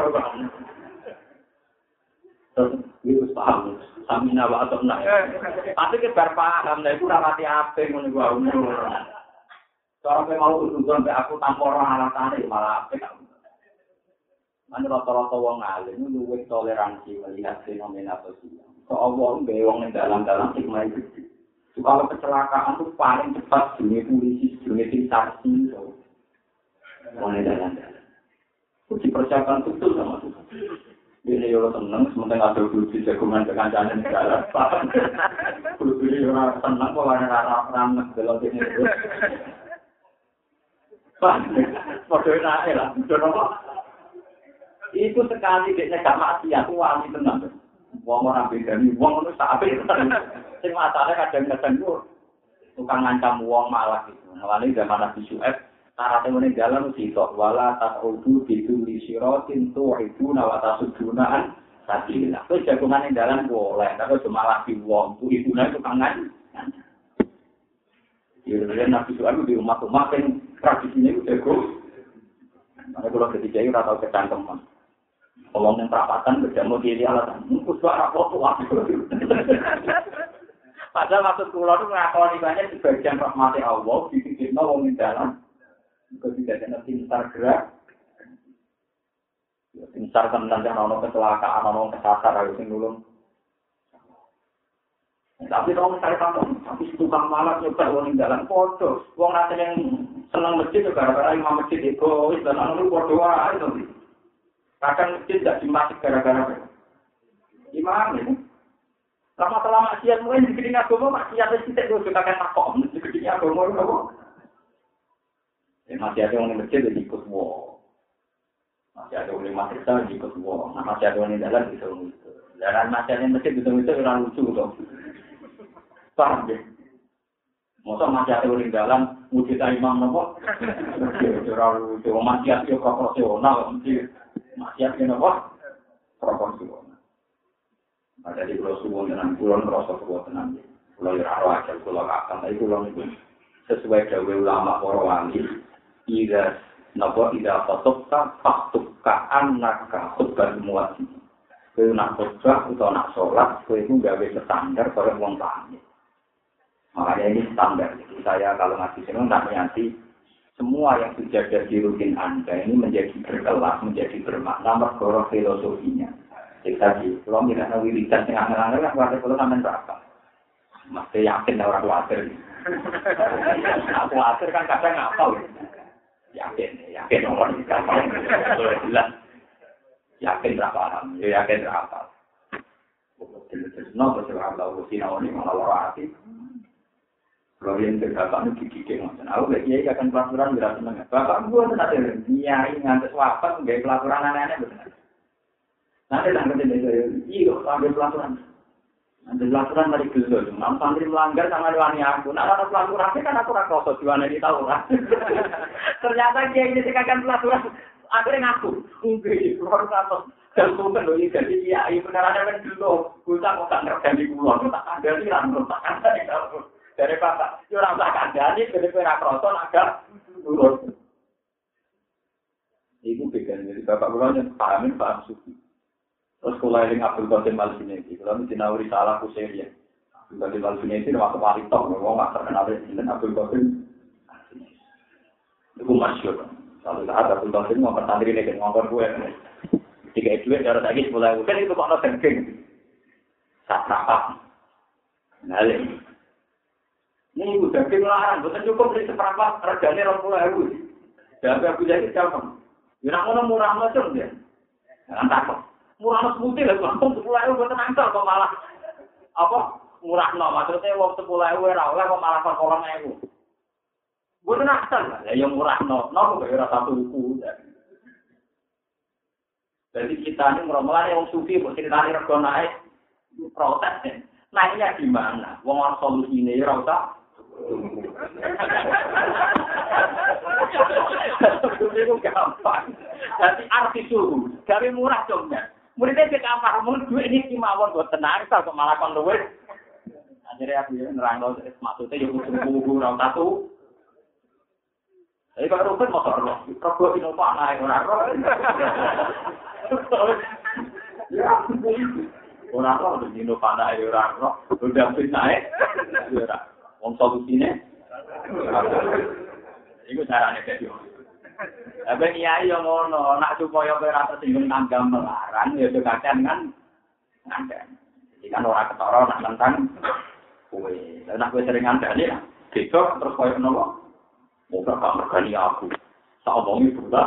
Terus itu paham. Samina wa atau enggak. Tapi kita paham. Nah itu rapati apa yang umur. Seorang yang mau kudungan sampai aku tanpa orang anak malah apa ya? Ini rata-rata orang ngalim, ini toleransi melihat fenomena sosial. Soal orang bewang yang dalam-dalam hikmah itu. So, kalau kecelakaan itu paling cepat jenis polisi, jenis sensasi, so. Orang yang dalam-dalam. Uji percayaan betul sama Tuhan. Ini yang senang, sementara ada uji jagungan ke kancangan negara. Ini yang senang, kalau ada rata-rata, rata-rata, Waduh, enak ya. Jangan Iku sekali dia gak mati, aku wali tenan. Wong ora bedani wong ngono sak ape. Sing masalahe kadang-kadang ku tukang ngancam wong malah gitu. Malah ini zaman Nabi Su'aib, karate meneng dalan sito wala tasudu bidu li siratin tuhibuna wa tasuduna an sabila. Kuwi jagungan ning dalan boleh, tapi cuma lagi wong ku ibune tukang ngancam. Yen nabi suami di rumah tuh makin tradisinya itu jago. Makanya kalau ketika itu rata kecangkeman. Kalau yang perapatan berjamu diri alasan, mungkus suara tua. Padahal maksud kulo itu ngakoni banyak sebagian rahmati Allah, dipikir no wong dalam. Itu tidak ada pintar gerak. Pintar tenan yang ono kecelakaan, ono kesasar, harus nulung. Tapi kalau misalnya kamu, tapi tukang malas nyoba wong dalam foto, wong nanti yang senang masjid juga gara-gara imam masjid itu, dan anu foto itu. Kadang masjid tidak dimasuk gara-gara Gimana ini? Lama selama maksiat mulai di gedung agama maksiat itu tidak juga kan takut di gedung agama itu apa? Ya masih ada orang masjid yang ikut wo. Masih ada orang masjid yang ikut wo. Nah masih ada orang dalam bisa itu. Dan masih ada masjid bisa itu orang lucu dong. paham deh. Masa masih ada orang dalam, mungkin tak imam nopo. Masih ada orang profesional, mungkin masih ada nopo. Profesional. Ada di pulau Subuh dengan pulau Rosok Kuat tenang deh. Pulau Yeraro aja, pulau Kakak, tapi pulau itu sesuai dengan ulama para wali. Ida, nopo ida fotokta, faktukka anakka, khutbah muat. Kau nak khutbah, atau nak sholat, kau itu gawe standar, kau wong uang. Makanya ini standar. Jadi saya kalau ngaji sini tak nanti semua yang sudah jadi rutin Anda ini menjadi berkelas, menjadi bermakna, mergoro filosofinya. Jadi tadi, kalau tidak tahu wiridan yang kan kuatir kalau sampai berapa? Mesti yakin orang kuatir. Aku kuatir kan kadang ngapal. Yakin, yakin orang ini jelas. Yakin berapa paham, ya yakin berapa. Jelas-jelas, no, berapa tahu, sinau ini malah lorati. Kalau yang terdapat itu gigi ngoten. Aku lagi ya akan pelacuran berat seneng. Bapak gua tuh nanti nyai ngantes wafat nggak pelacuran aneh-aneh benar. Nanti tanggal ini saya iya ambil pelacuran. Nanti pelacuran dari gelo. Mam santri melanggar sama wani aku. Nah ada pelacuran kan aku rasa rasa jualan ini tahu kan. Ternyata dia ini akan pelacuran. Akhirnya ngaku. Enggak, keluar satu. Dan bukan loh, jadi iya, beneran ada kan dulu. Tak mau tak ngerti di pulau, tak ada sih, tak ada dari bapak, ora usah kandhani dari ora kroso agak turun. Iku pegang dari bapak kula yang paham sufi. Terus kula eling Abdul Qasim Al Junaidi, kula nawari salah kuseria. Abdul Qasim Al Junaidi nama kepali tok, wong gak terkenal dengan Abdul Qasim. Iku masyur. Satu saat Abdul Qasim ngomong santri ini ngomong gue. Tiga duit cara lagi sepuluh kan itu kok no sengking. Saat rapat. Nah, Ini udah larang, bukan cukup beli seperempat regane rong puluh ewu. Dan aku jadi calon. Ya nak ngono murah macam dia. Jangan takut. Murah mas putih lah, langsung sepuluh ewu buat nangkal kok malah. Apa? Murah no, maksudnya uang sepuluh ewu oleh kok malah kolong ewu. Buat nangkal lah, ya yang murah no, no kok ora satu buku. Jadi kita ini meromlah yang sufi, kok ceritanya rego naik, protes. Naiknya di mana? Wong solusi ini ya Itu gampang. Dadi arti suhu. Dari murah dongnya. Muridnya cek apa? mun gue ini kemauan buat tenang. Kok malah kan duit. Akhirnya aku ini nerang. Maksudnya yuk usung-usung. Nau tatu. Jadi kalau rupin mau terlalu. Kau gue ini apa? Nah, ini orang roh. Ya, ini. Orang roh. Ini apa? Orang roh. Udah pindah. Ini Wong solusine. Iku carane dadi. Tapi kiai yo ngono, nak supaya kowe rasa singgung tanggam melarang ya kadang kan ngandang. Jadi kan ora ketara nak tentang kowe. Nak kowe sering ngandani ya, besok terus koyo nopo? Muka gak mergani aku. Tak omongi buta.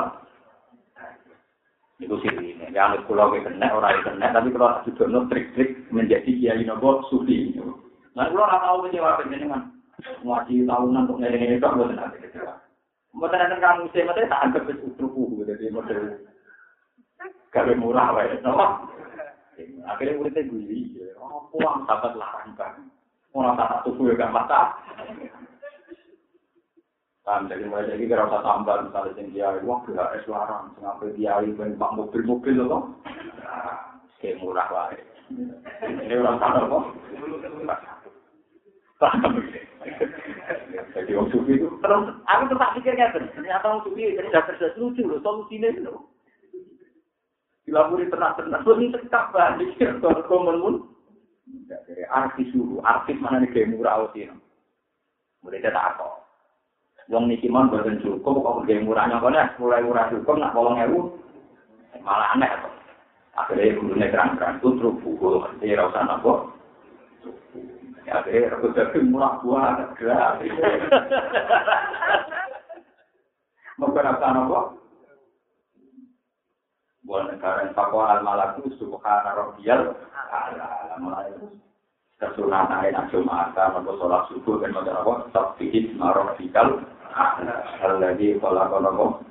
Itu sih ini. Ya, anak ke kena, orang kena, tapi kalau juga trik-trik menjadi kiai nopo sufi. Nah, kalau nggak tahu kecewa penjenengan, ngaji tahunan untuk ngene-ngene itu, nggak tenang kecewa. Mboten nanti kamu sih, mboten tak anggap wis utruku jadi model gawe murah wae, no? Akhirnya muridnya guli, oh pulang sahabat larang kan, orang tak tuku ya gak mata. Kan dari mulai jadi kira usah tambah misalnya sing kiai, wah gila es larang, sing apa kiai ben pak mobil-mobil loh, kayak murah wae. Ini orang sana kok. Jadi wong sufi itu terus aku tetap pikir ngeten. Ternyata wong sufi ini sudah cerdas lucu loh solusine itu. Dilapuri tenang-tenang, lu ngintek tak balik, kalau kau menun, jadi artis dulu, artis mana nih gaya murah waktu itu. Mulai dia tak apa. Yang ini cuman cukup, kok gaya murahnya, kok mulai murah cukup, nggak bolong. Malah aneh, kok. Akhirnya gurune terang-terang, itu truk bukul, ora ya usah nampok. Ya, aku jadi murah buah. Mungkin apa nopo? Buat negara yang takwa al malaku subhana rabbiyal ala mulai kesunahan ayat Jumatan atau sholat subuh dan macam apa? Sabihit marofikal Al-Ladhi khalaqalakum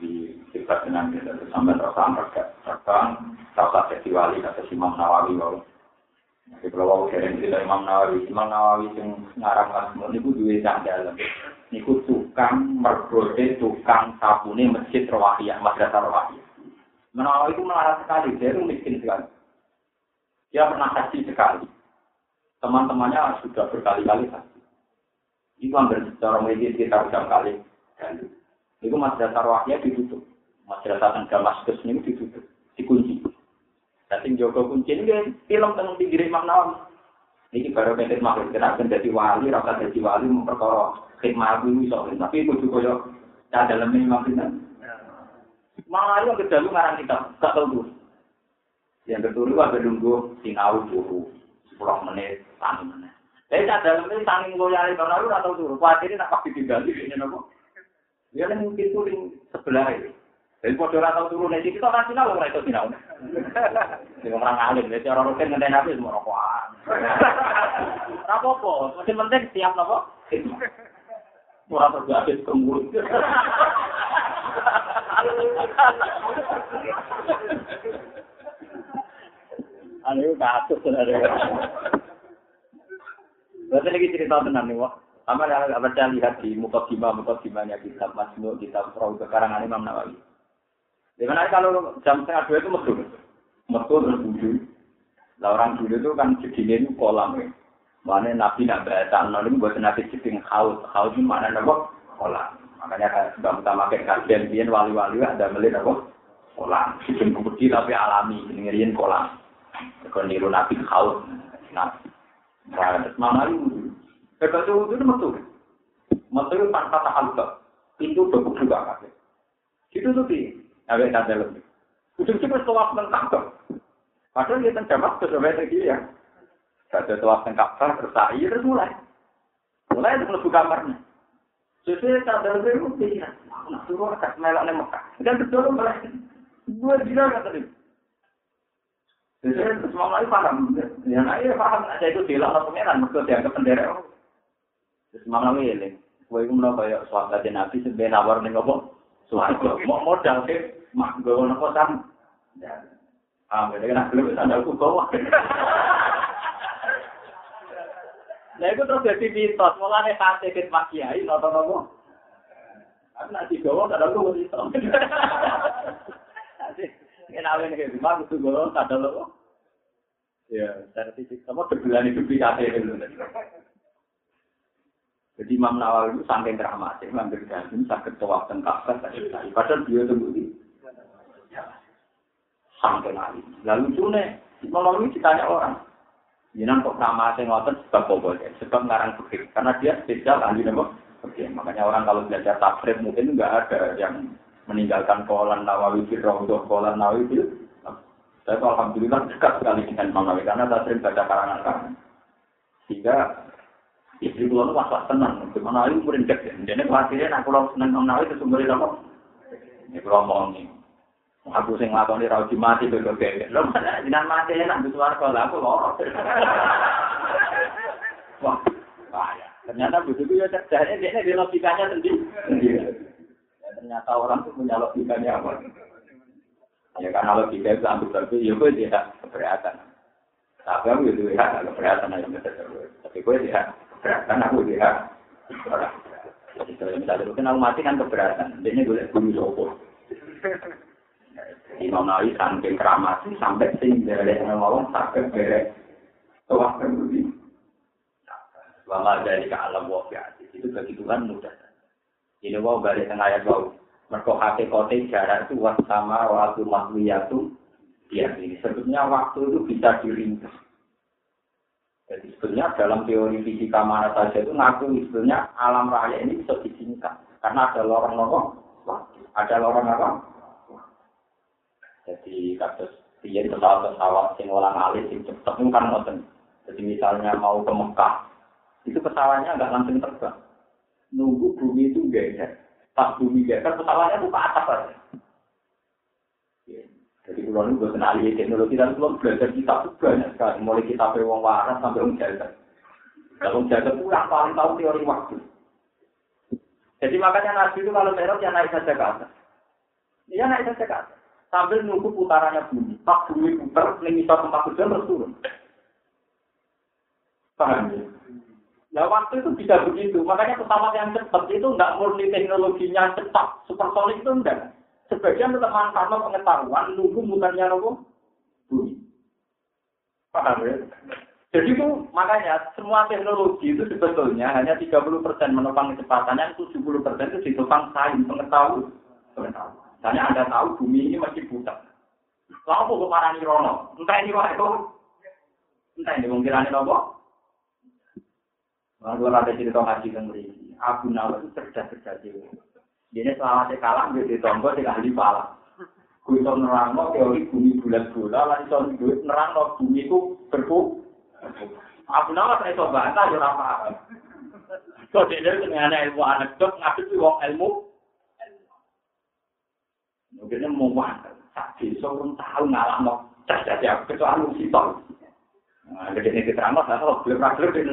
di sifat dengan kita sampai terasa mereka terbang terasa jadi wali kata Imam Nawawi Jadi kalau kirim cerita Imam Nawawi, Imam Nawawi yang ngarang Masmur itu dua yang dalam. Niku tukang mergode, tukang sabune masjid Rawahiyah, Madrasah Rawahiyah. Nawawi itu melarang sekali, dia itu miskin sekali. Dia pernah saksi sekali. Teman-temannya sudah berkali-kali saksi. Itu hampir secara medis kita udah kali. Itu Madrasah Rawahiyah ditutup. Madrasah Damaskus ini ditutup, dikunci. Tapi Joko kunci ini film tentang pinggir Nawawi. Ini baru pendek makhluk kenapa jadi wali, rasa jadi wali memperkara khidmat itu soalnya. Tapi itu juga yo ada dalam Imam Nawawi. Malah yang kedua ngarang kita, tak tahu. Yang kedua ada nunggu sinau dulu, sepuluh menit, tani menit. Tapi tak dalam ini saling loyal Imam Nawawi atau tuh. Khawatir nak pasti diganti ini nopo. Dia kan mungkin tuh sebelah ini. Jadi bodoh orang tahu turun dari situ, nanti lah orang itu tidak unik. Jadi orang alim, jadi orang rutin ngendai nabi semua rokokan. Rapopo, sing penting siap nopo. Murah terjadi kemurut. Ini kasus dari. Berarti lagi cerita tenan nih, wah. Sama ada yang lihat di mukot kima, mukot kimanya kitab Masnu, kitab Rauh Kekarangan Imam Nawawi. Di mana kalau jam setengah dua itu metu, metu terus wudhu. Lah orang dulu itu kan segini itu kolam ya. Mana Nabi nak baca nol buat nabi jeding haus, haus itu mana nopo kolam. Makanya kan sudah utama kajian biar wali-wali ada melihat apa kolam. Sistem kecil tapi alami, ngiriin kolam. Kalau niru nabi haus. Nah, mana itu? Hebat itu itu metu. Metu tanpa tahaluk. Itu cukup juga kakek. Itu tuh Awet ada lebih. Ujung-ujung setelah mentah Padahal dia ke sampai ya. Ada setelah tengkap terus air terus mulai. Mulai itu lebih kamarnya. Sesuai mungkin ya. Aku nak suruh melak nih Mekah. Dan betul mulai. Dua jila kata dia. Sesuai semua lagi paham. Yang lain paham. Ada itu bilang lah pengenan. Maksud dia ke pendera. Terus malam ini, gue itu menurut kayak suara nabi sebenarnya nawar nih ngomong, suara mau modal sih, mak gue nopo sam, ah beda kan belum bisa aku bawa. Nah itu terus jadi mitos, mulanya kate ke pak kiai, nopo nopo. Aku nanti gawa tak ada aku itu. Nanti kenalin ke rumah, aku gawa ada lo. Ya, sertifikat, kamu berbulan itu bisa dulu. Jadi Imam Nawawi itu saking keramat, Imam Ghazali sakit tawaf kafir tadi. Padahal dia sendiri sampai lari. Lalu cune, Imam Nawawi ditanya orang, Jinan kok nama saya ngotot sebab bobol ya, sebab ngarang fikir. Karena dia spesial ahli nama Oke, makanya orang kalau belajar tafsir mungkin nggak ada yang meninggalkan kolan Nawawi fil Raudhah, kolan Nawawi fil. Saya alhamdulillah dekat sekali dengan Imam Nawawi karena saya sering baca karangan-karangan. Sehingga Istri kula nu masalah tenang, gimana ayu murid cek. Jadi khawatirnya nak kula seneng nang nawi sumber apa? Ini kula omongi. Aku sing nglakoni ra uji mati bego gede. Lho mana mati nak butuh warga lah aku loro. Wah, bahaya. Ternyata begitu ya cerdas dia di logikanya sendiri. Ternyata orang tuh punya logikanya apa? Ya karena logika itu ambil tapi ya gue tidak keberatan. Tapi aku itu ya keberatan aja Tapi gue tidak keberatan aku dia orang. Jadi kalau misalnya itu kenal mati kan keberatan, dia boleh bunuh sopo. Imam Nawawi saking keramat sampai sing dari ngomong sampai bere tuah kembali. Wala dari ke alam wafiat itu begituan mudah. Ini wow balik tengah ayat wow. Mereka hakikote jarak itu sama waktu mahliyatu. Ya ini sebetulnya waktu itu bisa diringkas. Jadi sebenarnya dalam teori fisika mana saja itu ngaku sebenarnya alam raya ini bisa disingkat karena ada lorong lorong ada lorong apa? Jadi kasus dia pesawat pesawat sing ulang alis sing cepet kan ngoten. Jadi misalnya mau ke Mekah itu pesawatnya nggak langsung terbang, nunggu bumi itu geser. Pas bumi geser pesawatnya tuh ke atas aja. Jadi kalau buat kenali teknologi dan kalau belajar kita itu banyak sekali. Mulai kita wong waras sampai wong jaga. Kalau jaga itu yang paling tahu teori waktu. Jadi makanya Nabi itu kalau teror ya naik saja ke atas. Iya naik saja ke atas. Sambil nunggu putarannya bumi. Pas bumi putar, ini bisa tempat hujan terus turun. Paham ya? Nah waktu itu bisa begitu. Makanya pesawat yang cepat itu enggak murni teknologinya cepat. Supersonik itu enggak. Sebagian tetap manfaat pengetahuan, nunggu mutarnya nopo bumi. Paham ya? Jadi itu makanya semua teknologi itu sebetulnya hanya 30% menopang kecepatannya, 70% itu ditopang sains pengetahuan. pengetahuan. Dan Anda tahu bumi ini masih buta. Lalu kok marah rono? Entah ini wae itu. Entah ini wong ini apa? Lalu ada cerita ngaji yang beri. Abu Nawa itu cerdas cerdas jiwa. Ini selama kalah, nggih ditombo, dia gak ahli pala. Kuwi itu nerang teori bumi bulat bola, lan itu nerangno bumi itu berbu. Abu Nawa iso coba, entah ya apa. Kok dia ini ilmu anekdot, ngapain sih wong ilmu? Mungkin mau? Tak bisa pun tahu ngalah no. Cerdas ya, kecuali musibah. Nah, jadi ini kita amat, kalau belum rakyat, ini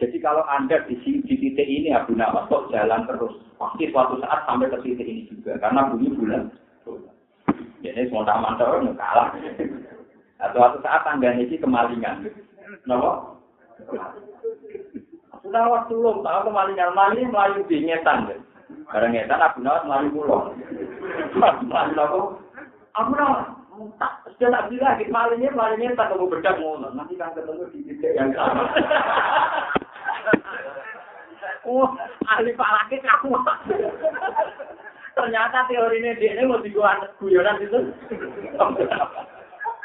Jadi kalau Anda di, di titik ini Abu Nawas kok jalan terus, pasti suatu saat sampai ke titik ini juga. Karena bumi bulan. Jadi semua taman terus kalah. Nah, suatu saat Anda ini kemalingan. Kenapa? Sudah waktu belum tahu kemalingan. Maling melayu di ngetan. Barang ngetan Abu Nawas melayu pulau. Abu Nawas. Tak, sudah tak bilang, malingnya, malingnya tak ketemu bedak ngono. Nanti kan ketemu di titik yang sama. Oh, ahli falake kamu. Ternyata teori ini dia ini mau dibuat guyonan itu.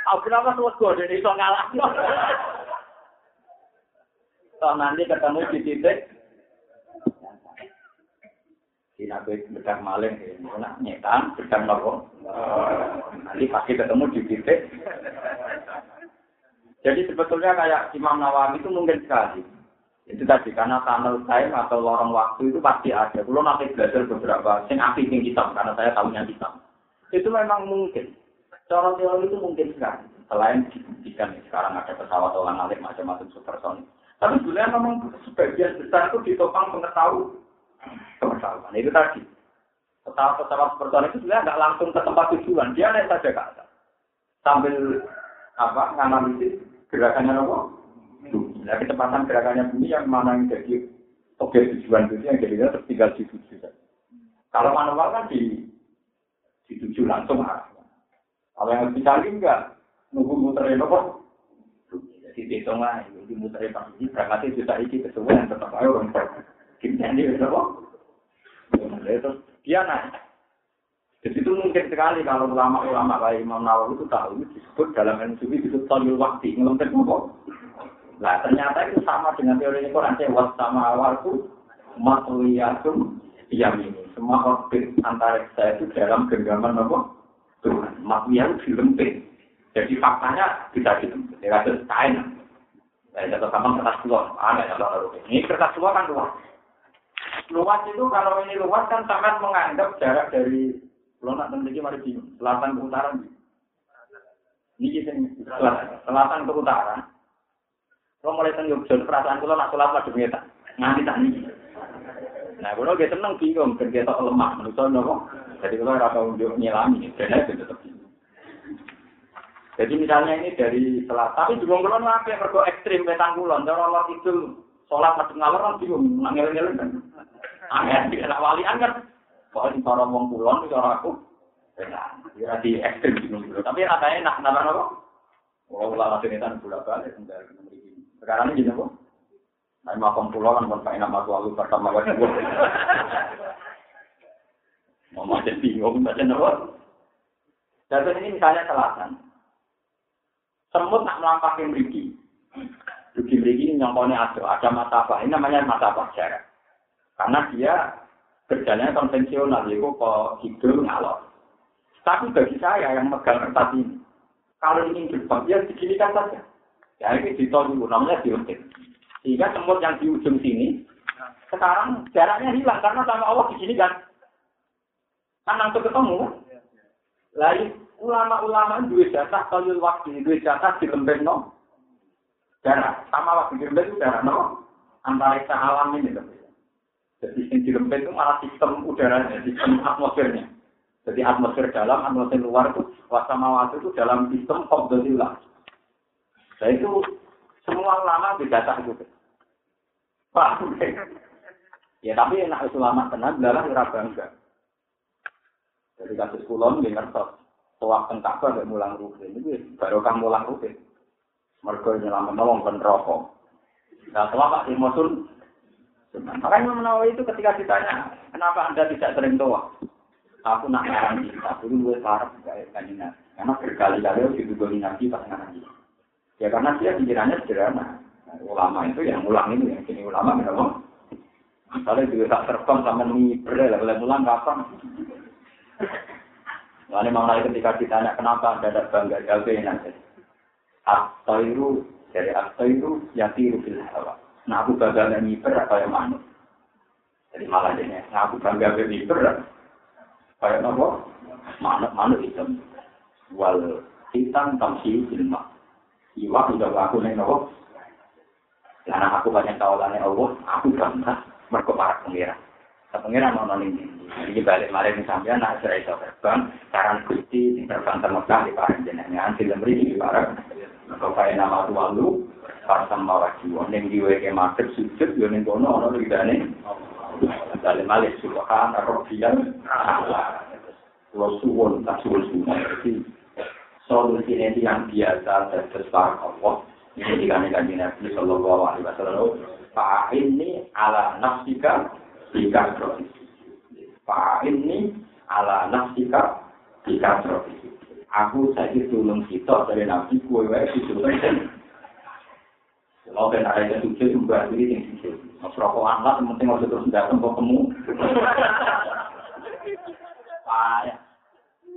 Aku kenapa suwego dia iso ngalah. Toh nanti ketemu di titik nabi bedah maling, nak nyetan, bedah nopo. Nanti pasti ketemu di titik. Jadi sebetulnya kayak Imam Nawawi itu mungkin sekali. Itu tadi karena tunnel time atau lorong waktu itu pasti ada. Kalau nanti belajar beberapa sing api sing hitam karena saya tahunya hitam. Itu memang mungkin. Cara teori itu mungkin sekali. Selain dibuktikan sekarang ada pesawat orang alik macam-macam supersonik. Tapi sebenarnya memang sebagian besar itu ditopang pengetahuan. Pengetahuan itu tadi. Pesawat-pesawat supersonik itu sebenarnya nggak langsung ke tempat tujuan. Dia naik saja ke atas. Sambil apa nganalisis gerakannya apa? Nah, kecepatan gerakannya bumi yang mana yang jadi objek tujuan itu yang jadinya tertinggal di tujuh. Kalau manual kan di di tujuh langsung arah. Kalau yang bisa enggak, nunggu muterin apa? Jadi dihitung lah, jadi muterin pas ini berangkatnya juta iki kesuwen tetap ayo orang Gimana ini apa? Terus dia naik. Jadi itu mungkin sekali kalau ulama-ulama kayak Imam Nawawi itu tahu itu disebut dalam ilmu sufi disebut tolil waktu ngelontek apa? Nah ternyata itu sama dengan teori Quran was sama awalku matliyatum yamin. Semua orbit antara saya itu dalam genggaman apa? Tuhan. Itu dilempit. Jadi faktanya bisa dilempit. Ya kasus kain. Saya jatuh sama kertas luar. Ada yang tahu Ini kertas luar kan luas. Luas itu kalau ini luas kan sangat menganggap jarak dari kalau nak memiliki mari bingung. Selatan ke utara. Ini selatan ke utara. Kalau mulai teng Yogyakarta, perasaan kula nak sholat madhep ngetak. Nganti tani. Nah, kula ge seneng bingung ketok lemah menurut nopo. Jadi kula ora tau njuk nyelami, ben aja tetep Jadi misalnya ini dari selatan, tapi juga kula nu apik mergo ekstrim petang kulon, Allah itu sholat madhep ngalor kan bingung, nangel-ngel kan. Angel tidak walian kan. Pokoknya cara wong kulon cara aku. Ya, di ekstrim bingung. Tapi rasanya enak, kenapa nopo? Kalau ulama sinitan bulat balik, dari sekarang ini gini kok. Nah, makom pulau kan enak masuk lalu pertama wajib. Mau macam bingung macam apa? Dan ini misalnya selatan. Semut nak melampaui meriki. Dugi meriki ini nyongkone ada, ada mata apa? Ini namanya mata apa jarak. Karena dia kerjanya konvensional, yaitu kok hidup ngalor. Tapi bagi saya yang megang kertas ini, kalau ingin berbang, ya diginikan saja. Ya ini ditolong namanya diuntik. Sehingga semut yang di ujung sini, sekarang jaraknya hilang karena sama Allah di sini kan. Kan langsung ketemu. Lalu ulama-ulama dua jatah kalau waktu dua jatah di lembek no. Jarak sama waktu di lembek itu jarak no. Antara alam ini loh. Jadi yang di lembek itu malah sistem udaranya, sistem atmosfernya. Jadi atmosfer dalam, atmosfer luar itu waktu itu dalam sistem komdosilah. Nah itu semua ulama didata itu. Pak, ya tapi enak ulama tenang, dalam ora bangga. Jadi kasus kulon di ngertos, tuak tengkapa dan mulang rutin ini baru kamu mulang rutin. Mereka nyelamat nolong penrokok. Nah, selama di Mosul, makanya menawa itu ketika ditanya, kenapa anda tidak sering tua? Aku nak ngarang kita, dulu gue parah kayak kanjeng Karena berkali-kali harus didugoni nabi pas ngarang Ya karena dia pikirannya sederhana. Nah, ulama itu yang ulang itu, yang sini ulama kenapa? Misalnya juga tak terbang sama miber, lah boleh ulang kapan? Lalu mau ketika ditanya kenapa anda tidak bangga jaga nanti. Itu dari atau itu yang tiru fil hawa. Nah aku bangga dengan miber apa yang mana? Jadi malah ini, nah aku bangga dengan miber kayak apa? Manuk manuk hitam. Wal hitam tamsi ilma. Iwa udah aku nih nopo. Karena aku banyak tawalannya Allah, aku bangga mereka para pengira. Pengira mau nolin ini. Jadi balik malah ini sampean nak cerai so terbang, saran di terbang termegah di para jenengan, film beri di para. Mereka kaya nama tua lu, pasang bawa jiwa. Neng diwe ke madep sujud, yo neng kono ono lidane. Balik malah subhan robian. Kalau suwon tak suwon suwon. Solusi ini yang biasa terus para Allah. Ini dikandung Nabi Sallallahu Alaihi Wasallam. Pak ini ala nafsika jika Pak ini ala nafsika jika Aku saya tulung kita dari nabi kue wae itu Kalau kan ada yang sujud juga ini yang sujud. Mas rokokan lah, penting harus terus datang kok kamu. Payah.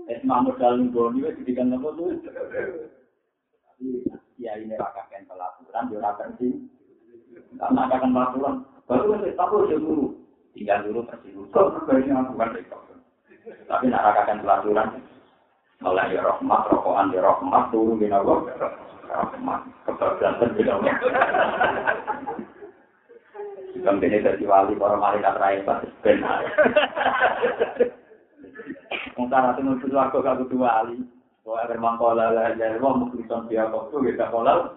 Es mamut dalam goni, wes didikan apa tuh? Tapi ya ini rakakan pelakuran, dia rakakan karena akan melakukan. Baru kan tahu dia dulu. Tinggal dulu pasti dulu. Kau terbaiknya melakukan rekor. Tapi nak rakakan pelaturan. Mulai ya rahmat, rokokan ya rahmat, turun di nago. Rahmat, kebablasan di nago. Jika ini dari wali, para malaikat rakyat, benar. Mungkin itu nuntut warga kalau dua wali. Kalau ada mangkola, ada wong muklisan dia kok tuh kita kolal.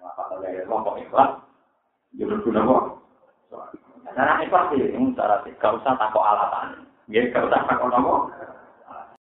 Apa ada wong kok ikhlas? Ya berguna kok. Cara ikhlas sih, cara sih. Gak usah takut alatan. Ya, gak usah takut apa.